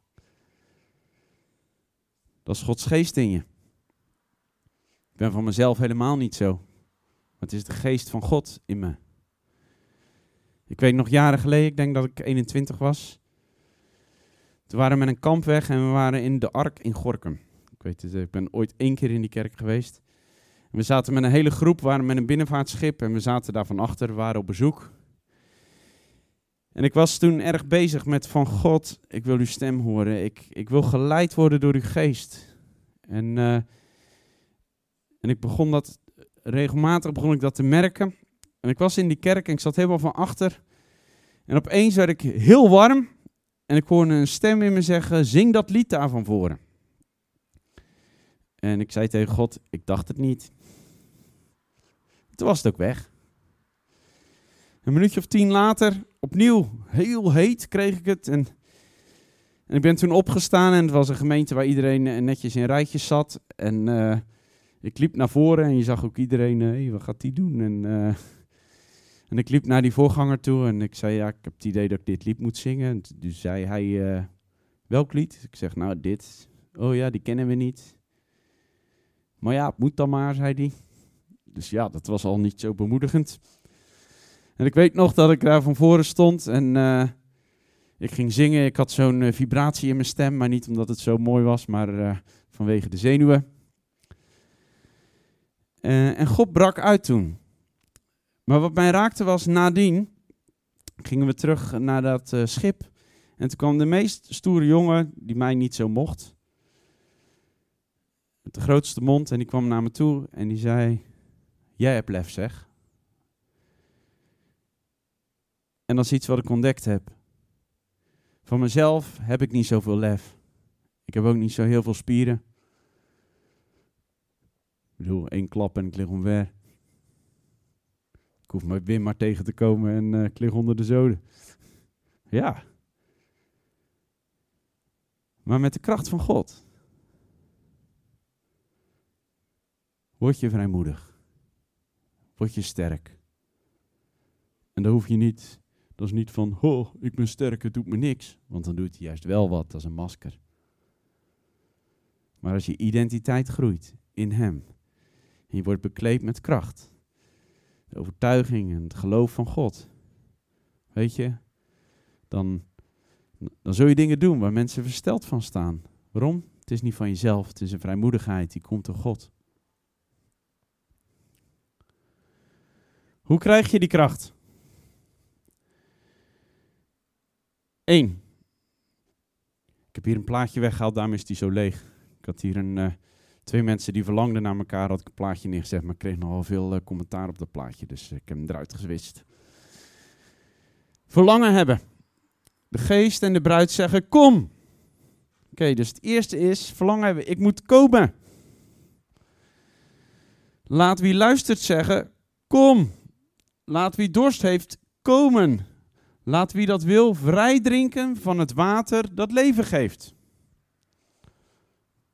Dat is Gods geest in je. Ik ben van mezelf helemaal niet zo. Het is de geest van God in me. Ik weet nog jaren geleden, ik denk dat ik 21 was. Toen waren we met een kamp weg en we waren in de Ark in Gorkum. Ik weet het, ik ben ooit één keer in die kerk geweest. we zaten met een hele groep, waren met een binnenvaartschip en we zaten daar van achter, waren op bezoek. En ik was toen erg bezig met van God, ik wil uw stem horen. Ik, ik wil geleid worden door uw geest. En, uh, en ik begon dat, regelmatig begon ik dat te merken. En ik was in die kerk en ik zat helemaal van achter. En opeens werd ik heel warm. En ik hoorde een stem in me zeggen, zing dat lied daar van voren. En ik zei tegen God, ik dacht het niet. Toen was het ook weg. Een minuutje of tien later, opnieuw, heel heet kreeg ik het. En, en ik ben toen opgestaan en het was een gemeente waar iedereen eh, netjes in rijtjes zat. En uh, ik liep naar voren en je zag ook iedereen, hé, wat gaat die doen? En, uh, en ik liep naar die voorganger toe en ik zei, ja, ik heb het idee dat ik dit lied moet zingen. En toen zei hij, uh, welk lied? Ik zeg, nou, dit. Oh ja, die kennen we niet. Maar ja, het moet dan maar, zei hij. Dus ja, dat was al niet zo bemoedigend. En ik weet nog dat ik daar van voren stond en uh, ik ging zingen. Ik had zo'n uh, vibratie in mijn stem, maar niet omdat het zo mooi was, maar vanwege de zenuwen. en God brak uit toen. Maar wat mij raakte was, nadien gingen we terug naar dat schip. En toen kwam de meest stoere jongen, die mij niet zo mocht. Met de grootste mond en die kwam naar me toe en die zei, jij hebt lef zeg. En dat is iets wat ik ontdekt heb. Van mezelf heb ik niet zoveel lef. Ik heb ook niet zo heel veel spieren. Ik bedoel, één klap en ik lig omver. Hoef mijn Wim maar tegen te komen en uh, onder de zoden. Ja. Maar met de kracht van God word je vrijmoedig. Word je sterk. En dan hoef je niet dat is niet van, oh, ik ben sterk, het doet me niks. Want dan doet hij juist wel wat, dat is een masker. Maar als je identiteit groeit in hem, En je wordt bekleed met kracht. De overtuiging en het geloof van God. Weet je, dan, dan zul je dingen doen waar mensen versteld van staan. Waarom? Het is niet van jezelf, het is een vrijmoedigheid, die komt door God. Hoe krijg je die kracht? Eén. Ik heb hier een plaatje weggehaald, daarom is die zo leeg. Ik had hier een, uh, twee mensen die verlangden naar elkaar, had ik een plaatje neergezet, maar ik kreeg nogal veel uh, commentaar op dat plaatje, dus ik heb hem eruit geswitcht. Verlangen hebben. De geest en de bruid zeggen, kom. Oké, dus het eerste is, verlangen hebben, ik moet komen. Laat wie luistert zeggen, kom. Laat wie dorst heeft, komen. Laat wie dat wil vrij drinken van het water dat leven geeft.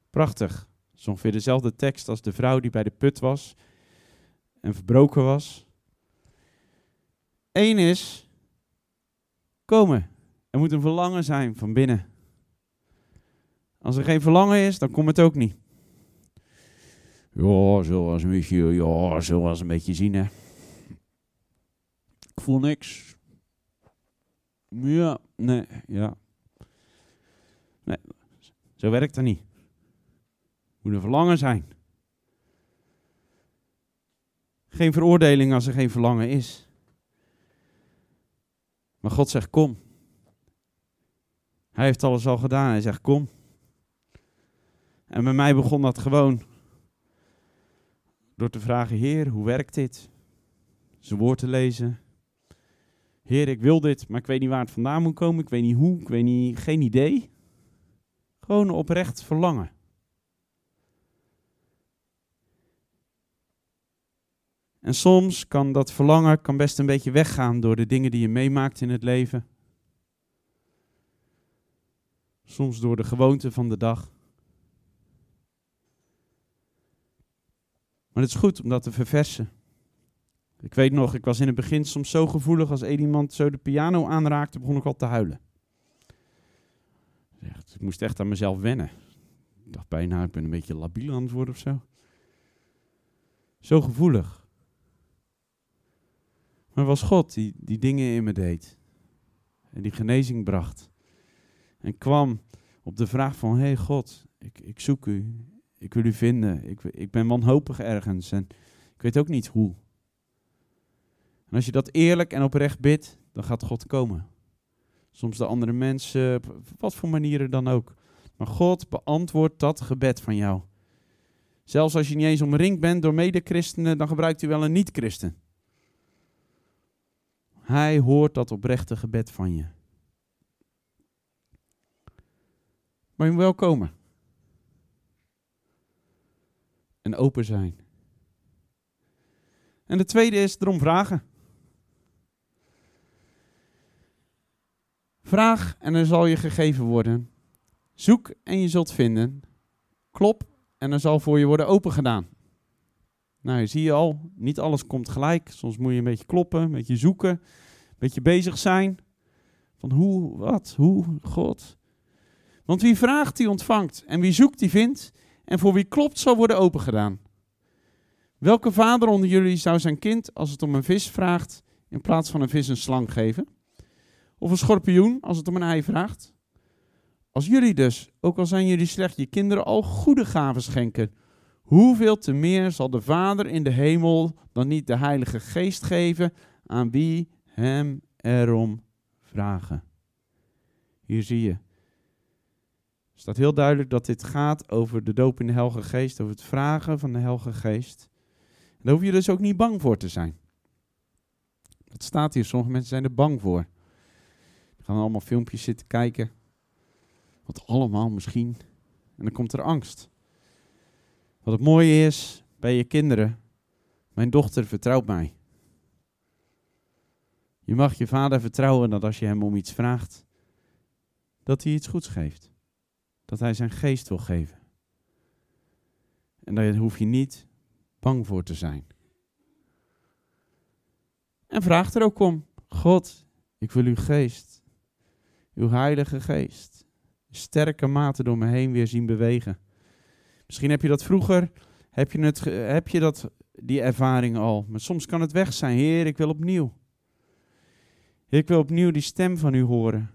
Prachtig. Is ongeveer dezelfde tekst als de vrouw die bij de put was en verbroken was. Eén is komen. Er moet een verlangen zijn van binnen. Als er geen verlangen is, dan komt het ook niet. Ja, zoals een beetje, ja, zoals een beetje zien hè. Ik voel niks. Ja, nee, ja. Nee, zo werkt dat niet. Moet een verlangen zijn. Geen veroordeling als er geen verlangen is. Maar God zegt kom. Hij heeft alles al gedaan. Hij zegt kom. En bij mij begon dat gewoon door te vragen, Heer, hoe werkt dit? Zijn woord te lezen. Heer, ik wil dit, maar ik weet niet waar het vandaan moet komen. Ik weet niet hoe, ik weet niet, geen idee. Gewoon oprecht verlangen. En soms kan dat verlangen kan best een beetje weggaan door de dingen die je meemaakt in het leven. Soms door de gewoonte van de dag. Maar het is goed om dat te verversen. Ik weet nog, ik was in het begin soms zo gevoelig als één iemand zo de piano aanraakte, begon ik al te huilen. Ik moest echt aan mezelf wennen. Ik dacht bijna, ik ben een beetje labiel aan het worden of zo. Zo gevoelig. Maar was God die, die dingen in me deed. En die genezing bracht. En kwam op de vraag van, hé hey God, ik, ik zoek u. Ik wil u vinden. Ik, ik ben wanhopig ergens. En ik weet ook niet hoe. En als je dat eerlijk en oprecht bidt, dan gaat God komen. Soms de andere mensen, op wat voor manieren dan ook. Maar God beantwoordt dat gebed van jou. Zelfs als je niet eens omringd bent door medechristenen, dan gebruikt hij wel een niet-christen. Hij hoort dat oprechte gebed van je. Maar je moet wel komen. En open zijn. En de tweede is erom vragen. Vraag en er zal je gegeven worden. Zoek en je zult vinden. Klop en er zal voor je worden opengedaan. Nou, zie je al, niet alles komt gelijk. Soms moet je een beetje kloppen, een beetje zoeken, een beetje bezig zijn. Van hoe, wat, hoe, God. Want wie vraagt, die ontvangt. En wie zoekt, die vindt. En voor wie klopt, zal worden opengedaan. Welke vader onder jullie zou zijn kind, als het om een vis vraagt, in plaats van een vis een slang geven? Of een schorpioen als het om een ei vraagt. Als jullie dus, ook al zijn jullie slecht, je kinderen al goede gaven schenken, hoeveel te meer zal de Vader in de hemel dan niet de Heilige Geest geven aan wie hem erom vragen? Hier zie je. Het staat heel duidelijk dat dit gaat over de doop in de Heilige Geest, over het vragen van de Heilige Geest. Daar hoef je dus ook niet bang voor te zijn. Dat staat hier, sommige mensen zijn er bang voor gaan allemaal filmpjes zitten kijken. Wat allemaal misschien. En dan komt er angst. Wat het mooie is bij je kinderen. Mijn dochter vertrouwt mij. Je mag je vader vertrouwen dat als je hem om iets vraagt, dat hij iets goeds geeft. Dat hij zijn geest wil geven. En daar hoef je niet bang voor te zijn. En vraag er ook om. God, ik wil uw geest uw Heilige Geest sterke mate door me heen weer zien bewegen. Misschien heb je dat vroeger heb je, het, heb je dat, die ervaring al. Maar soms kan het weg zijn. Heer, ik wil opnieuw. Ik wil opnieuw die stem van u horen.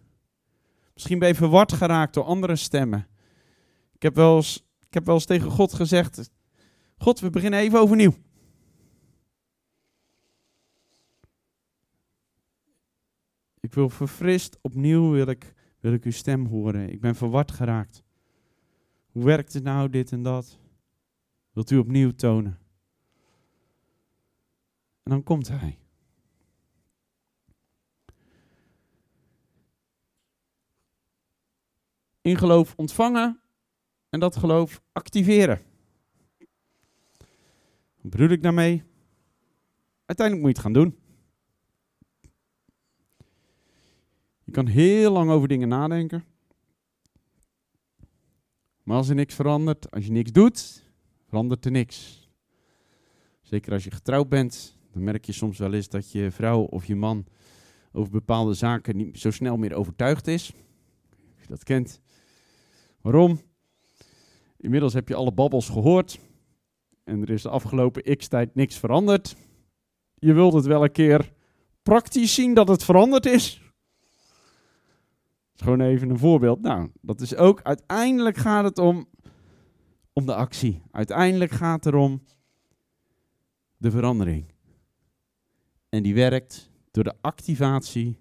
Misschien ben je verward geraakt door andere stemmen. Ik heb wel eens, ik heb wel eens tegen God gezegd: God, we beginnen even overnieuw. Ik wil verfrist, opnieuw wil ik, wil ik uw stem horen. Ik ben verward geraakt. Hoe werkt het nou, dit en dat? Wilt u opnieuw tonen? En dan komt hij. In geloof ontvangen en dat geloof activeren. Wat bedoel ik daarmee? Uiteindelijk moet je het gaan doen. Je kan heel lang over dingen nadenken. Maar als er niks verandert, als je niks doet, verandert er niks. Zeker als je getrouwd bent, dan merk je soms wel eens dat je vrouw of je man over bepaalde zaken niet zo snel meer overtuigd is. Als je dat kent. Waarom? Inmiddels heb je alle babbels gehoord. En er is de afgelopen x-tijd niks veranderd. Je wilt het wel een keer praktisch zien dat het veranderd is. Gewoon even een voorbeeld. Nou, dat is ook, uiteindelijk gaat het om, om de actie. Uiteindelijk gaat het erom de verandering. En die werkt door de activatie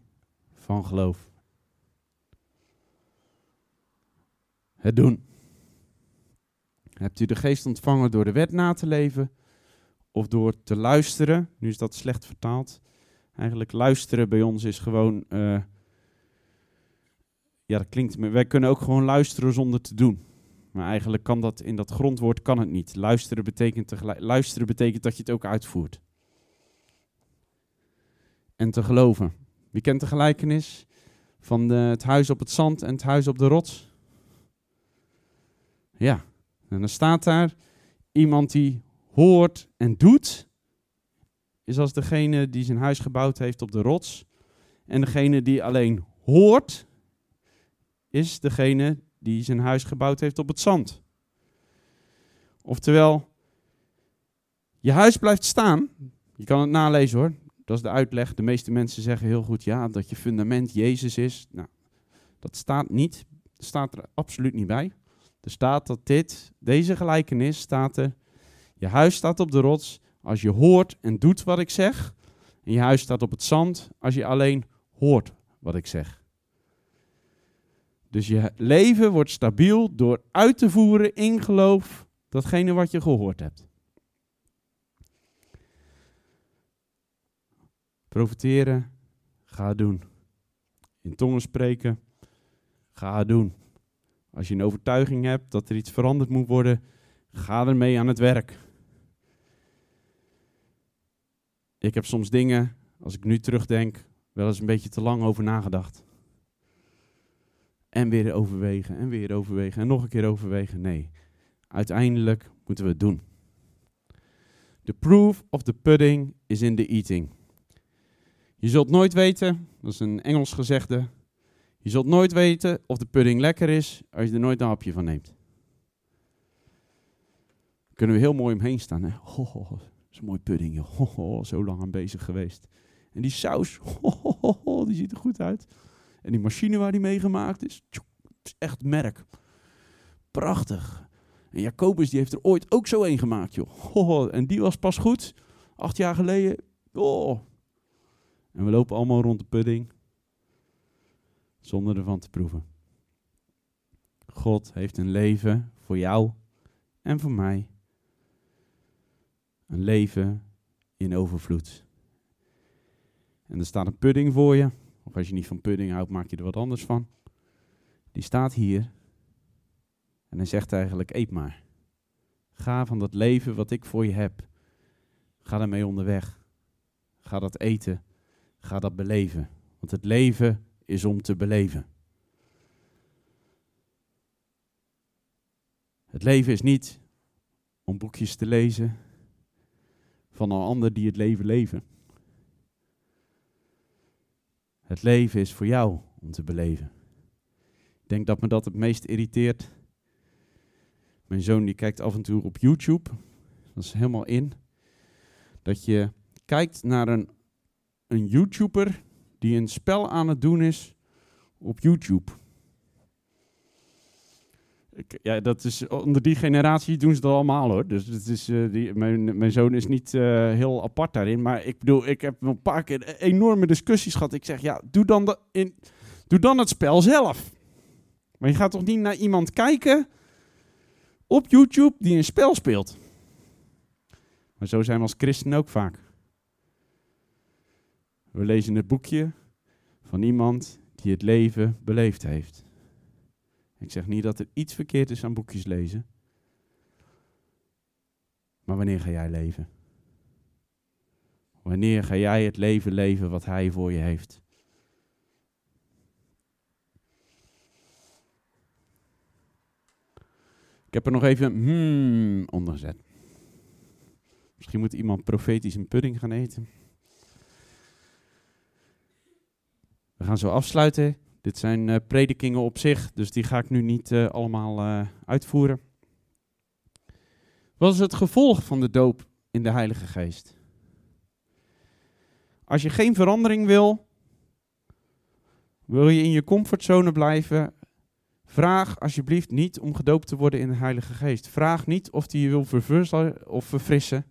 van geloof. Het doen. Hebt u de geest ontvangen door de wet na te leven of door te luisteren? Nu is dat slecht vertaald. Eigenlijk luisteren bij ons is gewoon uh, ja, dat klinkt. Wij kunnen ook gewoon luisteren zonder te doen. Maar eigenlijk kan dat in dat grondwoord kan het niet. Luisteren betekent, tegelijk, luisteren betekent dat je het ook uitvoert. En te geloven. Wie kent de gelijkenis van het huis op het zand en het huis op de rots? Ja, en dan staat daar iemand die hoort en doet, is als degene die zijn huis gebouwd heeft op de rots. En degene die alleen hoort is degene die zijn huis gebouwd heeft op het zand. Oftewel, je huis blijft staan. Je kan het nalezen hoor. Dat is de uitleg. De meeste mensen zeggen heel goed ja, dat je fundament Jezus is. Nou, dat staat niet. Dat staat er absoluut niet bij. Er staat dat dit, deze gelijkenis staat er. Je huis staat op de rots als je hoort en doet wat ik zeg. En je huis staat op het zand als je alleen hoort wat ik zeg. Dus je leven wordt stabiel door uit te voeren in geloof datgene wat je gehoord hebt. Profiteren, ga doen. In tongen spreken, ga doen. Als je een overtuiging hebt dat er iets veranderd moet worden, ga ermee aan het werk. Ik heb soms dingen, als ik nu terugdenk, wel eens een beetje te lang over nagedacht. En weer overwegen en weer overwegen en nog een keer overwegen. Nee, uiteindelijk moeten we het doen. The proof of the pudding is in the eating. Je zult nooit weten, dat is een Engels gezegde, je zult nooit weten of de pudding lekker is als je er nooit een hapje van neemt. Kunnen we heel mooi omheen staan. Hè? Oh, dat is een mooi pudding. Joh. Oh, zo lang aan bezig geweest. En die saus, <laughs> oh, die ziet er goed uit. En die machine waar die mee gemaakt is, is echt merk. Prachtig. En Jacobus die heeft er ooit ook zo een gemaakt, joh. <laughs> en die was pas goed, acht jaar geleden. Oh. En we lopen allemaal rond de pudding, zonder ervan te proeven. God heeft een leven voor jou en voor mij. Een leven in overvloed. En er staat een pudding voor je. Of als je niet van pudding houdt, maak je er wat anders van. Die staat hier. En hij zegt eigenlijk, eet maar. Ga van dat leven wat ik voor je heb. Ga daarmee onderweg. Ga dat eten. Ga dat beleven. Want het leven is om te beleven. Het leven is niet om boekjes te lezen van een ander die het leven leven. Het leven is voor jou om te beleven. Ik denk dat me dat het meest irriteert. Mijn zoon die kijkt af en toe op YouTube. dat is helemaal in, dat je kijkt naar een, een YouTuber die een spel aan het doen is op YouTube. Ja, dat is onder die generatie doen ze dat allemaal hoor. Dus het is, uh, die, mijn, mijn zoon is niet uh, heel apart daarin. Maar ik bedoel, ik heb een paar keer enorme discussies gehad. Ik zeg, ja, doe dan, de, in, doe dan het spel zelf. Maar je gaat toch niet naar iemand kijken op YouTube die een spel speelt. Maar zo zijn we als christenen ook vaak. We lezen het boekje van iemand die het leven beleefd heeft. Ik zeg niet dat er iets verkeerd is aan boekjes lezen. Maar wanneer ga jij leven? Wanneer ga jij het leven leven wat Hij voor je heeft? Ik heb er nog even hmm onder gezet. Misschien moet iemand profetisch een pudding gaan eten. We gaan zo afsluiten. Dit zijn uh, predikingen op zich, dus die ga ik nu niet uh, allemaal uh, uitvoeren. Wat is het gevolg van de doop in de Heilige Geest? Als je geen verandering wil, wil je in je comfortzone blijven, vraag alsjeblieft niet om gedoopt te worden in de Heilige Geest. Vraag niet of hij je wil of verfrissen,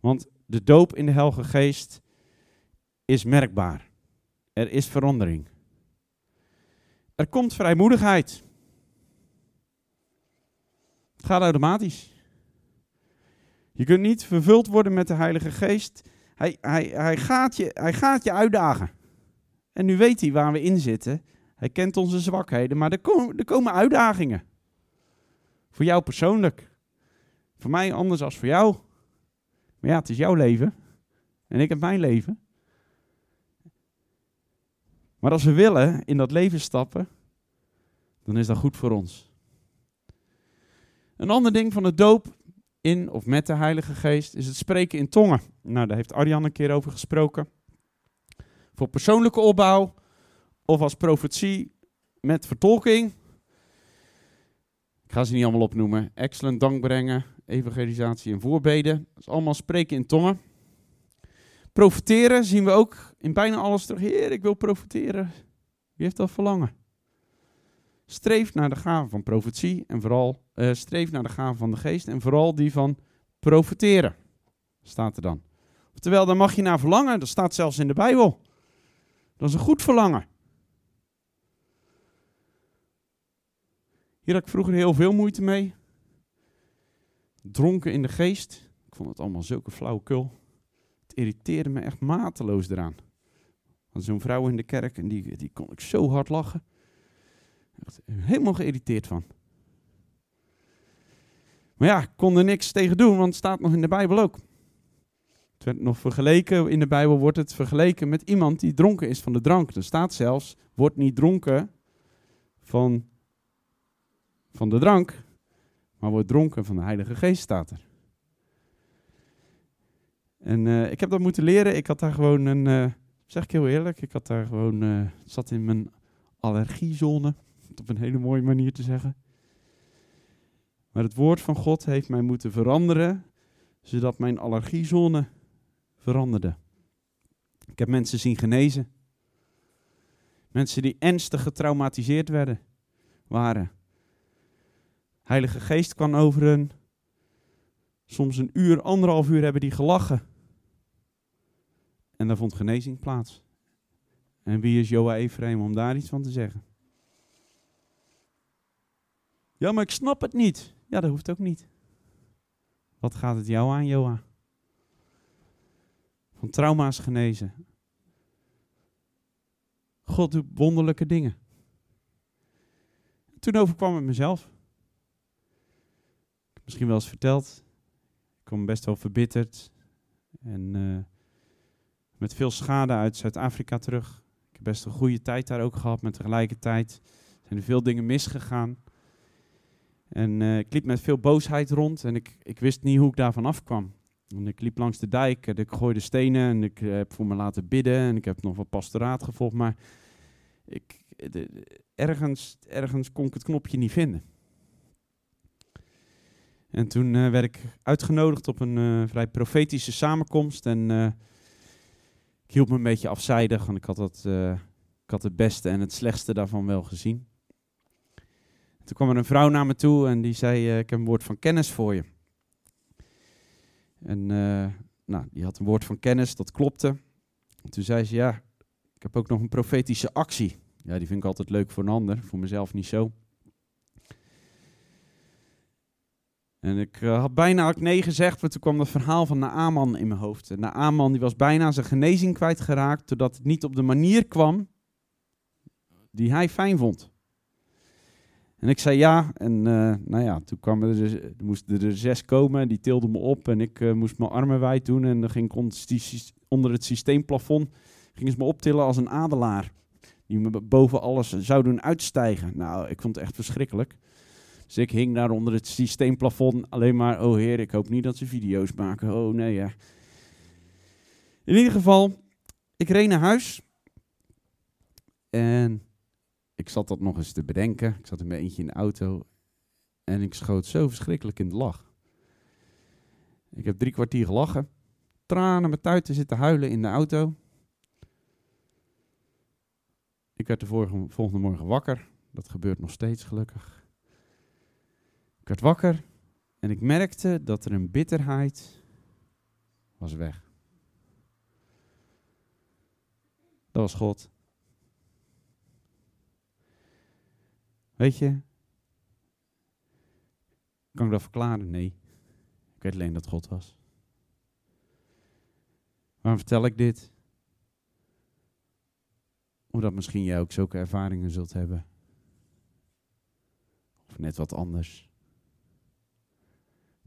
want de doop in de Heilige Geest is merkbaar. Er is verandering. Er komt vrijmoedigheid. Het gaat automatisch. Je kunt niet vervuld worden met de Heilige Geest. Hij, hij, hij, gaat, je, hij gaat je uitdagen. En nu weet hij waar we in zitten. Hij kent onze zwakheden, maar er komen, er komen uitdagingen. Voor jou persoonlijk. Voor mij anders als voor jou. Maar ja, het is jouw leven. En ik heb mijn leven. Maar als we willen in dat leven stappen, dan is dat goed voor ons. Een ander ding van de doop in of met de Heilige Geest is het spreken in tongen. Nou, daar heeft Arjan een keer over gesproken. Voor persoonlijke opbouw of als profetie met vertolking. Ik ga ze niet allemaal opnoemen. Excellent dankbrengen, evangelisatie en voorbeden. Dat is allemaal spreken in tongen. Profiteren zien we ook in bijna alles terug. Heer, ik wil profiteren. Wie heeft dat verlangen? Streef naar de gave van profetie en vooral uh, streef naar de gave van de geest en vooral die van profiteren. Staat er dan. Oftewel, daar mag je naar verlangen. Dat staat zelfs in de Bijbel. Dat is een goed verlangen. Hier had ik vroeger heel veel moeite mee. Dronken in de geest. Ik vond het allemaal zulke flauwekul irriteerde me echt mateloos eraan. Want zo'n vrouw in de kerk, en die, die kon ik zo hard lachen. Helemaal geïrriteerd van. Maar ja, ik kon er niks tegen doen, want het staat nog in de Bijbel ook. Het werd nog vergeleken, in de Bijbel wordt het vergeleken met iemand die dronken is van de drank. Er staat zelfs, wordt niet dronken van, van de drank, maar wordt dronken van de Heilige Geest, staat er. En uh, ik heb dat moeten leren. Ik had daar gewoon een, uh, zeg ik heel eerlijk, ik had daar gewoon, uh, zat in mijn allergiezone, op een hele mooie manier te zeggen. Maar het woord van God heeft mij moeten veranderen, zodat mijn allergiezone veranderde. Ik heb mensen zien genezen. Mensen die ernstig getraumatiseerd werden, waren. Heilige Geest kwam over hen. Soms een uur, anderhalf uur hebben die gelachen. En daar vond genezing plaats. En wie is Joa Ephraim om daar iets van te zeggen? Ja, maar ik snap het niet. Ja, dat hoeft ook niet. Wat gaat het jou aan, Joa? Van trauma's genezen. God doet wonderlijke dingen. Toen overkwam het mezelf. Misschien wel eens verteld. Ik kwam best wel verbitterd. En uh, met veel schade uit Zuid-Afrika terug. Ik heb best een goede tijd daar ook gehad, maar tegelijkertijd zijn er veel dingen misgegaan. En uh, ik liep met veel boosheid rond en ik, ik wist niet hoe ik daarvan afkwam. En ik liep langs de dijk en ik gooide stenen en ik uh, heb voor me laten bidden en ik heb nog wat pastoraat gevolgd, maar ik, de, ergens, ergens kon ik het knopje niet vinden. En toen werd ik uitgenodigd op een vrij profetische samenkomst. En ik hield me een beetje afzijdig, want ik had, dat, ik had het beste en het slechtste daarvan wel gezien. Toen kwam er een vrouw naar me toe en die zei: Ik heb een woord van kennis voor je. En nou, die had een woord van kennis, dat klopte. En toen zei ze: Ja, ik heb ook nog een profetische actie. Ja, die vind ik altijd leuk voor een ander, voor mezelf niet zo. En ik uh, had bijna ook nee gezegd, maar toen kwam het verhaal van Naaman in mijn hoofd. En Naaman die was bijna zijn genezing kwijtgeraakt, doordat het niet op de manier kwam die hij fijn vond. En ik zei ja, en uh, nou ja, toen kwamen er, dus, moesten er zes komen, die tilden me op en ik uh, moest mijn armen wijd doen. En dan ging ik onder het systeemplafond, gingen ze me optillen als een adelaar. Die me boven alles zou doen uitstijgen. Nou, ik vond het echt verschrikkelijk. Dus ik hing daar onder het systeemplafond alleen maar, oh heer, ik hoop niet dat ze video's maken. Oh nee, ja. In ieder geval, ik reed naar huis. En ik zat dat nog eens te bedenken. Ik zat in mijn eentje in de auto. En ik schoot zo verschrikkelijk in de lach. Ik heb drie kwartier gelachen. Tranen met tuiten zitten huilen in de auto. Ik werd de volgende morgen wakker. Dat gebeurt nog steeds gelukkig. Ik werd wakker en ik merkte dat er een bitterheid was weg. Dat was God. Weet je, kan ik dat verklaren? Nee. Ik weet alleen dat God was. Waarom vertel ik dit? Omdat misschien jij ook zulke ervaringen zult hebben. Of net wat anders.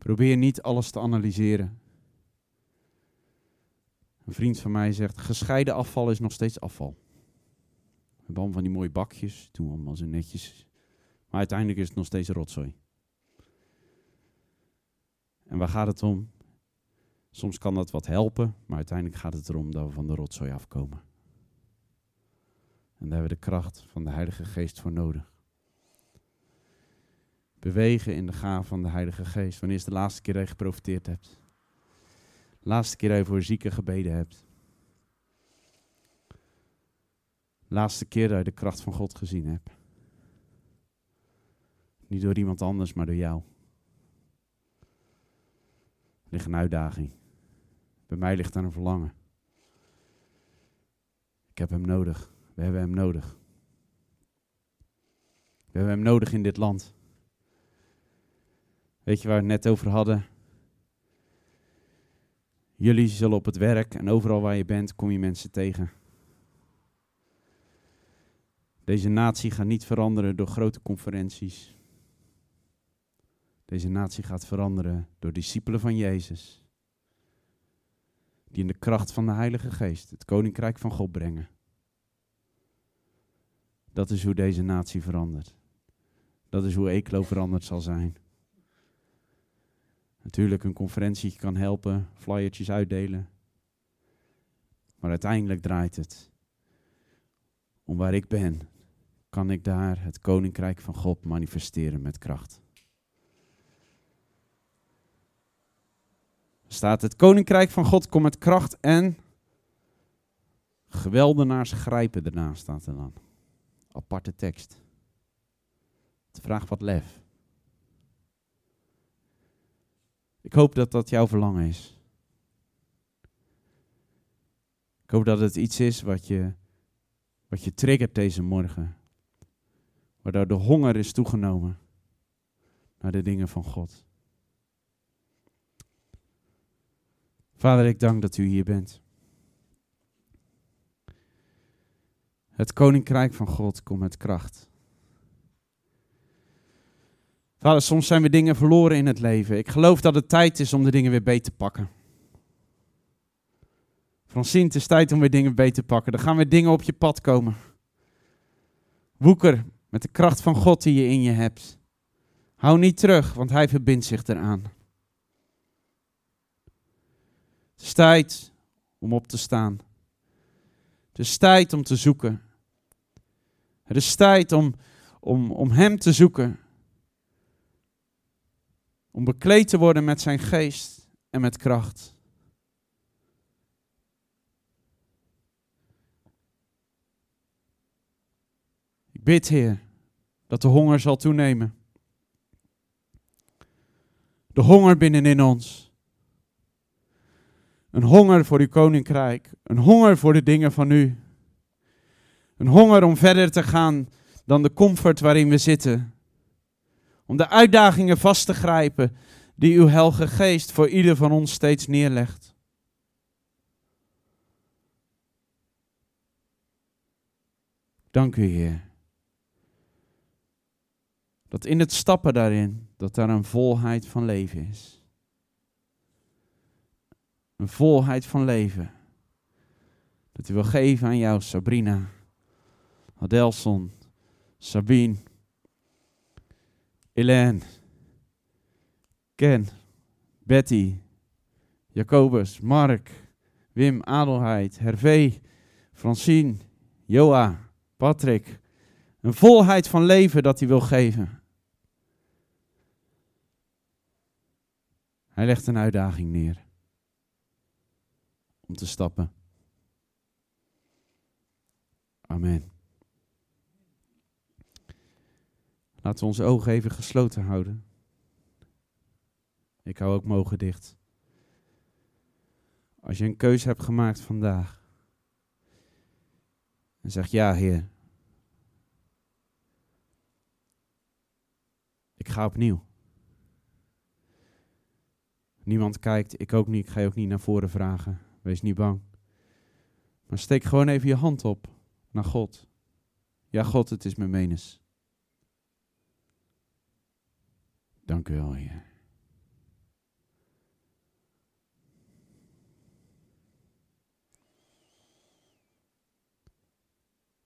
Probeer niet alles te analyseren. Een vriend van mij zegt: gescheiden afval is nog steeds afval. We hebben van die mooie bakjes, doen we allemaal zo netjes. Maar uiteindelijk is het nog steeds rotzooi. En waar gaat het om? Soms kan dat wat helpen, maar uiteindelijk gaat het erom dat we van de rotzooi afkomen. En daar hebben we de kracht van de Heilige Geest voor nodig bewegen in de gaaf van de Heilige Geest. Wanneer is de laatste keer dat je geprofiteerd hebt? De laatste keer dat je voor zieken gebeden hebt. De laatste keer dat je de kracht van God gezien hebt. Niet door iemand anders, maar door jou. Er ligt een uitdaging. Bij mij ligt daar een verlangen. Ik heb hem nodig. We hebben hem nodig. We hebben hem nodig in dit land. Weet je waar we het net over hadden? Jullie zullen op het werk en overal waar je bent, kom je mensen tegen. Deze natie gaat niet veranderen door grote conferenties. Deze natie gaat veranderen door discipelen van Jezus. Die in de kracht van de Heilige Geest het Koninkrijk van God brengen. Dat is hoe deze natie verandert. Dat is hoe Eeklo veranderd zal zijn. Natuurlijk, een conferentie kan helpen, flyertjes uitdelen. Maar uiteindelijk draait het om waar ik ben. Kan ik daar het koninkrijk van God manifesteren met kracht? Staat het koninkrijk van God komt met kracht en geweldenaars grijpen ernaast staat er dan. Aparte tekst. Het vraagt wat lef. Ik hoop dat dat jouw verlangen is. Ik hoop dat het iets is wat je, wat je triggert deze morgen. Waardoor de honger is toegenomen naar de dingen van God. Vader, ik dank dat u hier bent. Het koninkrijk van God komt met kracht. Vader, soms zijn we dingen verloren in het leven. Ik geloof dat het tijd is om de dingen weer beter te pakken. Francine, het is tijd om weer dingen beter te pakken. Er gaan weer dingen op je pad komen. Woeker met de kracht van God die je in je hebt. Hou niet terug, want Hij verbindt zich eraan. Het is tijd om op te staan. Het is tijd om te zoeken. Het is tijd om, om, om Hem te zoeken Om bekleed te worden met zijn geest en met kracht. Ik bid, Heer, dat de honger zal toenemen. De honger binnenin ons. Een honger voor uw koninkrijk. Een honger voor de dingen van u. Een honger om verder te gaan dan de comfort waarin we zitten. Om de uitdagingen vast te grijpen die uw Heilige Geest voor ieder van ons steeds neerlegt. Dank u, Heer. Dat in het stappen daarin, dat daar een volheid van leven is. Een volheid van leven. Dat u wil geven aan jou, Sabrina, Adelson, Sabine, Elaine, Ken, Betty, Jacobus, Mark, Wim, Adelheid, Hervé, Francine, Joa, Patrick. Een volheid van leven dat hij wil geven. Hij legt een uitdaging neer om te stappen. Amen. Laten we onze ogen even gesloten houden. Ik hou ook mogen dicht. Als je een keuze hebt gemaakt vandaag. En zegt ja, Heer. Ik ga opnieuw. Niemand kijkt, ik ook niet. Ik ga je ook niet naar voren vragen. Wees niet bang. Maar steek gewoon even je hand op naar God. Ja, God, het is mijn menes. Dank u wel.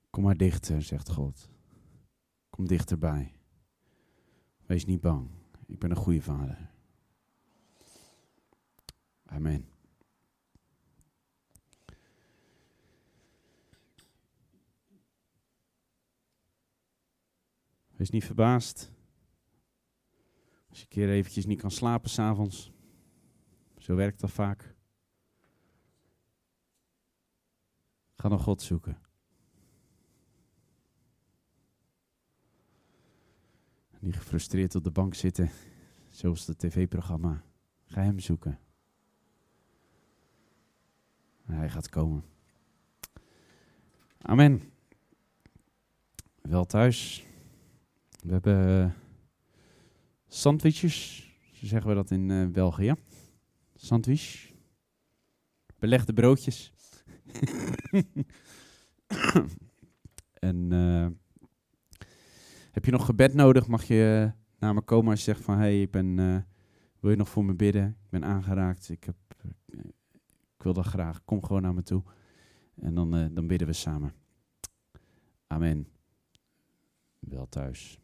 Kom maar dichter, zegt God. Kom dichterbij. Wees niet bang. Ik ben een goede vader. Amen. Wees niet verbaasd. Als je een keer eventjes niet kan slapen s'avonds. Zo werkt dat vaak. Ga dan God zoeken. Niet gefrustreerd op de bank zitten, zoals het tv-programma. Ga hem zoeken. Hij gaat komen. Amen. Wel thuis. We hebben uh, sandwiches, zo zeggen we dat in uh, België. Sandwich. Belegde broodjes. <laughs> en uh, heb je nog gebed nodig, mag je naar me komen als je zegt van... hé, hey, ik ben, wil je nog voor me bidden? Ik ben aangeraakt, ik, heb, ik wil dat graag. Kom gewoon naar me toe. En dan, dan bidden we samen. Amen. Wel thuis.